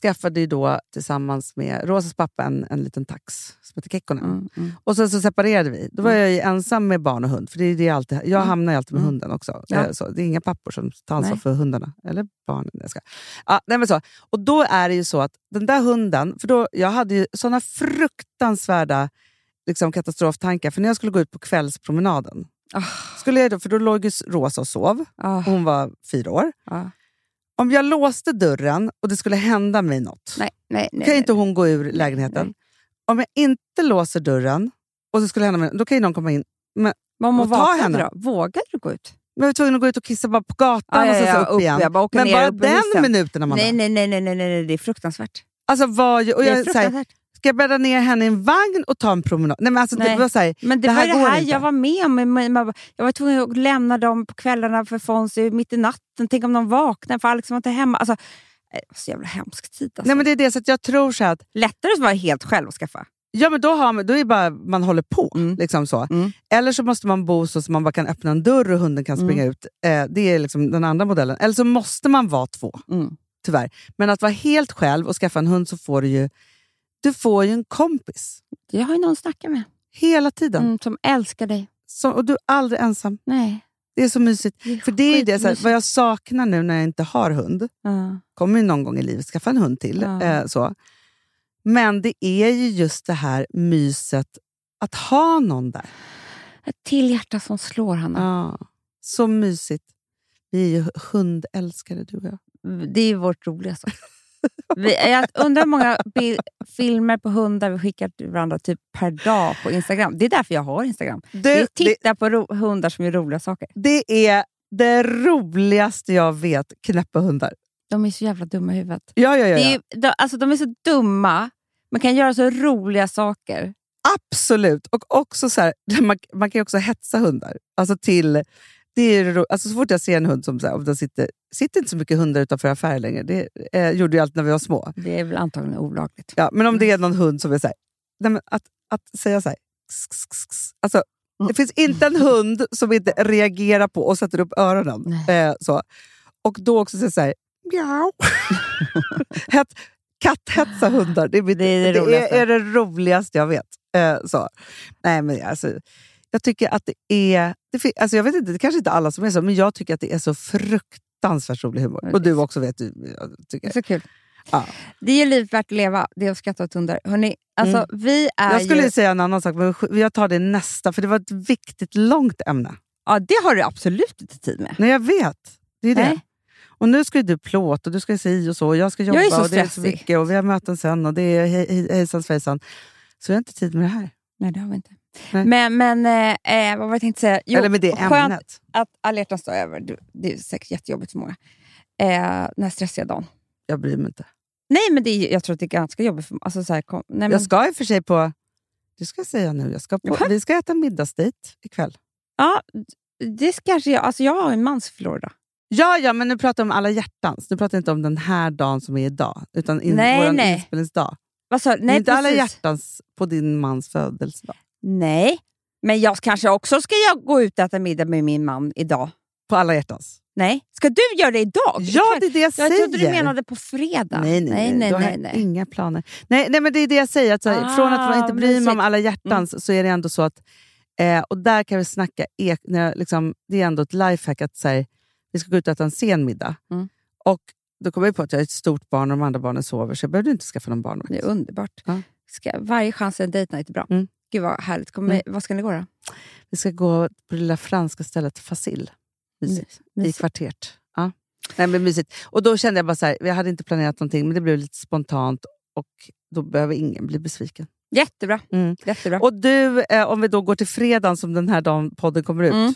skaffade ju då tillsammans med Rosas pappa en, en liten tax som heter Kekkonen. Mm, mm. Och sen så separerade vi. Då var jag ju ensam med barn och hund. För det är det jag alltid, jag hamnar ju alltid med Mm. hunden också. Ja. Eh, Så, det är inga pappor som tar ansvar Nej. för hundarna. Eller barnen. Jag ska. Ja, nej men så. Och då är det ju så att den där hunden, för då, jag hade ju såna fruktansvärda liksom, katastroftankar. För när jag skulle gå ut på kvällspromenaden, Ah, skulle jag då, för då låg ju Rosa och sov. ah, Hon var fyra år. ah. Om jag låste dörren och det skulle hända mig något, Nej, nej, nej. kan inte hon gå ur lägenheten. Om jag inte låser dörren och det skulle hända mig, då kan ju någon komma in. Men hon Och ta henne. då? Vågade du gå ut? Men jag var tvungen att gå ut och kissa bara på gatan Ah, ja, och ja, så upp, igen. Jag bara Men bara upp den minuten, Amanda. Nej, nej, nej, nej, nej, nej, nej, det är fruktansvärt. Alltså, ju, och det är jag, så här, fruktansvärt. Ska jag bädda ner henne i en vagn och ta en promenad? Nej, men alltså, Nej. Det var så här, Men det, det var här det går här jag var med om. Jag var tvungen att lämna dem på kvällarna för Fonzie mitt i natten. Tänk om de vaknar för Alex var inte hemma. Alltså, det var så jävla hemsk tid. Alltså. Nej, men det är det, så jag tror så att Lättare att vara helt själv och skaffa. Ja, men då, har man, då är det bara man håller på. Mm. Liksom så. Mm. Eller så måste man bo så att man bara kan öppna en dörr och hunden kan springa ut. Eh, det är liksom den andra modellen. Eller så måste man vara två, Mm. tyvärr. Men att vara helt själv och skaffa en hund så får du ju, du får ju en kompis. Jag har ju någon att snacka med Hela tiden. mm, som älskar dig. Så, och du är aldrig ensam. Nej. Det är så mysigt. Det är För det är det, så här, vad jag saknar nu när jag inte har hund. Ja. Kommer ju någon gång i livet skaffa en hund till. Ja. Eh, så. Men det är ju just det här myset att ha någon där. Ett till hjärta som slår, Hanna. Ja, så mysigt. Vi är ju hundälskare du och jag. Det är vårt roligaste. Vi, jag undrar hur många filmer på hundar vi skickar till varandra typ per dag på Instagram. Det är därför jag har Instagram. Du, tittar på hundar som gör roliga saker. det är det roligaste jag vet, knäppa hundar. De är så jävla dumma i huvudet. Ja, ja, ja, ja. är, de, alltså, de är så dumma, men kan göra så roliga saker. Absolut. Och också så här, <laughs> man, man kan ju också hetsa hundar. Alltså till... Det är alltså så fort jag ser en hund som så här, om sitter, sitter inte så mycket hundar utanför affärer längre. Det eh, gjorde jag alltid när vi var små. Det är väl antagligen olagligt. Ja, men om det är någon hund som är så här, nej, att, att säga så här, kss, kss, kss, kss. Alltså, Mm. Det finns inte en hund som inte reagerar på och sätter upp öronen. Eh, så. Och då också säga så här, mjau. <laughs> Het, katthetsa hundar, det är, mitt, Det är det det är, är det roligaste jag vet. Eh, så. Nej, men alltså, jag tycker att det är... Det, alltså jag vet inte, det kanske inte alla som är så, men jag tycker att det är så fruktansvärt rolig humor. Och det du också vet. Du, jag Det tycker. så kul. Ja. Det är livet värt att leva, det är att skratta åt hundar. Hörrni, alltså, vi är Jag skulle ju... säga en annan sak, men jag tar det nästa, för det var ett viktigt, långt ämne. Ja, det har du absolut inte tid med. Nej, jag vet. Det är det. Nej. Och nu ska ju du plåt och du ska si och så. Och jag ska jobba Jag är så och det är så mycket och vi har möten sen och det är hej, hej, hejsan svejsan. Så jag har inte tid med det här. Nej, det har vi inte. Nej. Men, men eh, eh, vad var det jag tänkte säga? Jo, Eller med det skönt ämnet. att alla dag är över. Du- Det är säkert jättejobbigt för många. Eh, den här stressiga dagen. Jag bryr mig inte. Nej, men det är, jag tror att det är ganska jobbigt. För, alltså, så här, kom, nej, men, Jag ska i och för sig på... Det ska säga nu. Jag ska på, vi ska äta middagsdejt ikväll. Ja, det kanske jag... Alltså, jag har en man som förlorar idag. Ja, ja, men nu pratar jag om alla hjärtans. Nu pratar jag inte om den här dagen som är idag, utan in, Nej, vår nej. inspelningsdag. Vad sa du? Nej, inte alla precis. hjärtans på din mans födelsedag. Nej, men jag kanske också ska jag gå ut och äta middag med min man idag. På alla hjärtans. Nej, ska du göra det idag? Ja, det är det jag, jag säger. trodde du menade på fredag. Nej, nej, nej. nej, nej, jag nej. inga planer. Nej, nej, men det är det jag säger. Att här, Ah, från att man inte bryr mig om alla hjärtans så är det ändå så att... Eh, och där kan vi snacka... Ek, när jag, liksom, det är ändå ett lifehack att så här, vi ska gå ut och äta en sen middag. Mm. Och då kommer jag på att jag är ett stort barn och de andra barnen sover, så jag behövde inte skaffa någon barnvakt. Det är underbart. Ja. Ska, varje chans är en date night är bra. Mm. Gud vad härligt. Kommer, Mm. Vad ska ni gå då? Vi ska gå på det lilla franska stället Facil. Mysigt. I kvarteret. Ja. Nej, men mysigt. Och då kände jag bara så här, vi hade inte planerat någonting, men det blev lite spontant och då behöver ingen bli besviken. Jättebra. Mm. Jättebra. Och du, eh, om vi då går till fredagen som den här dagen podden kommer ut. Mm.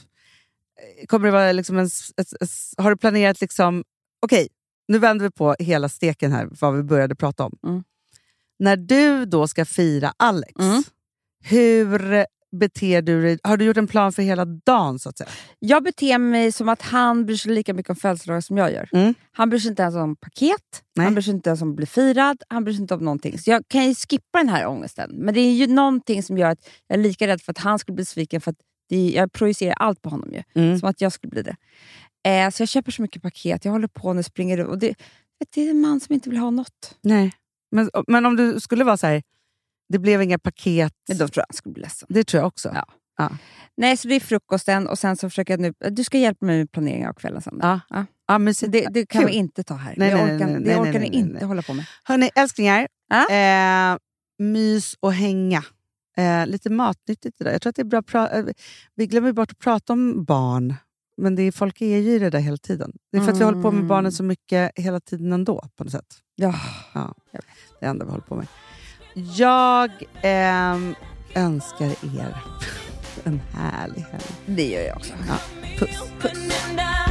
Kommer det vara liksom en, ett, ett, har du planerat, liksom, okej, nu vänder vi på hela steken här, vad vi började prata om. Mm. När du då ska fira Alex, Mm. Hur beter du dig? Har du gjort en plan för hela dagen? så att säga? Jag beter mig som att han bryr sig lika mycket om födelsedagar som jag gör. Mm. Han bryr sig inte ens om paket, Nej. han bryr sig inte ens om att bli firad, han bryr sig inte om någonting. Så jag kan ju skippa den här ångesten. Men det är ju någonting som gör att jag är lika rädd för att han skulle bli besviken. För att det, jag projicerar allt på honom ju. Mm. Som att jag skulle bli det. Eh, så jag köper så mycket paket, jag håller på nu, springer runt. Och det, det är en man som inte vill ha något. Nej. Men, men om du skulle vara så här, det blev inga paket. Men då tror jag han skulle bli ledsen. Det tror jag också. Ja. Ja. Nej, så det är frukosten och sen så försöker jag nu... Du ska hjälpa mig med planeringen av kvällen sen. Ja. Ja. Ja, mysigt. Det, det kan vi inte ta här. Nej, det orkar, nej, nej, det orkar ni inte hålla på med. Hörni, älsklingar. Ja. Eh, mys och hänga. Eh, lite matnyttigt idag. Jag tror att det är bra eh, Vi glömmer bort att prata om barn, men det är, folk är ju i det där hela tiden. Det är för att vi håller på med Mm. barnen så mycket hela tiden ändå, på något sätt. Ja. Ja, det enda vi håller på med. Jag ehm, önskar er en härlig helg. Det gör jag också. Ja, puss. puss.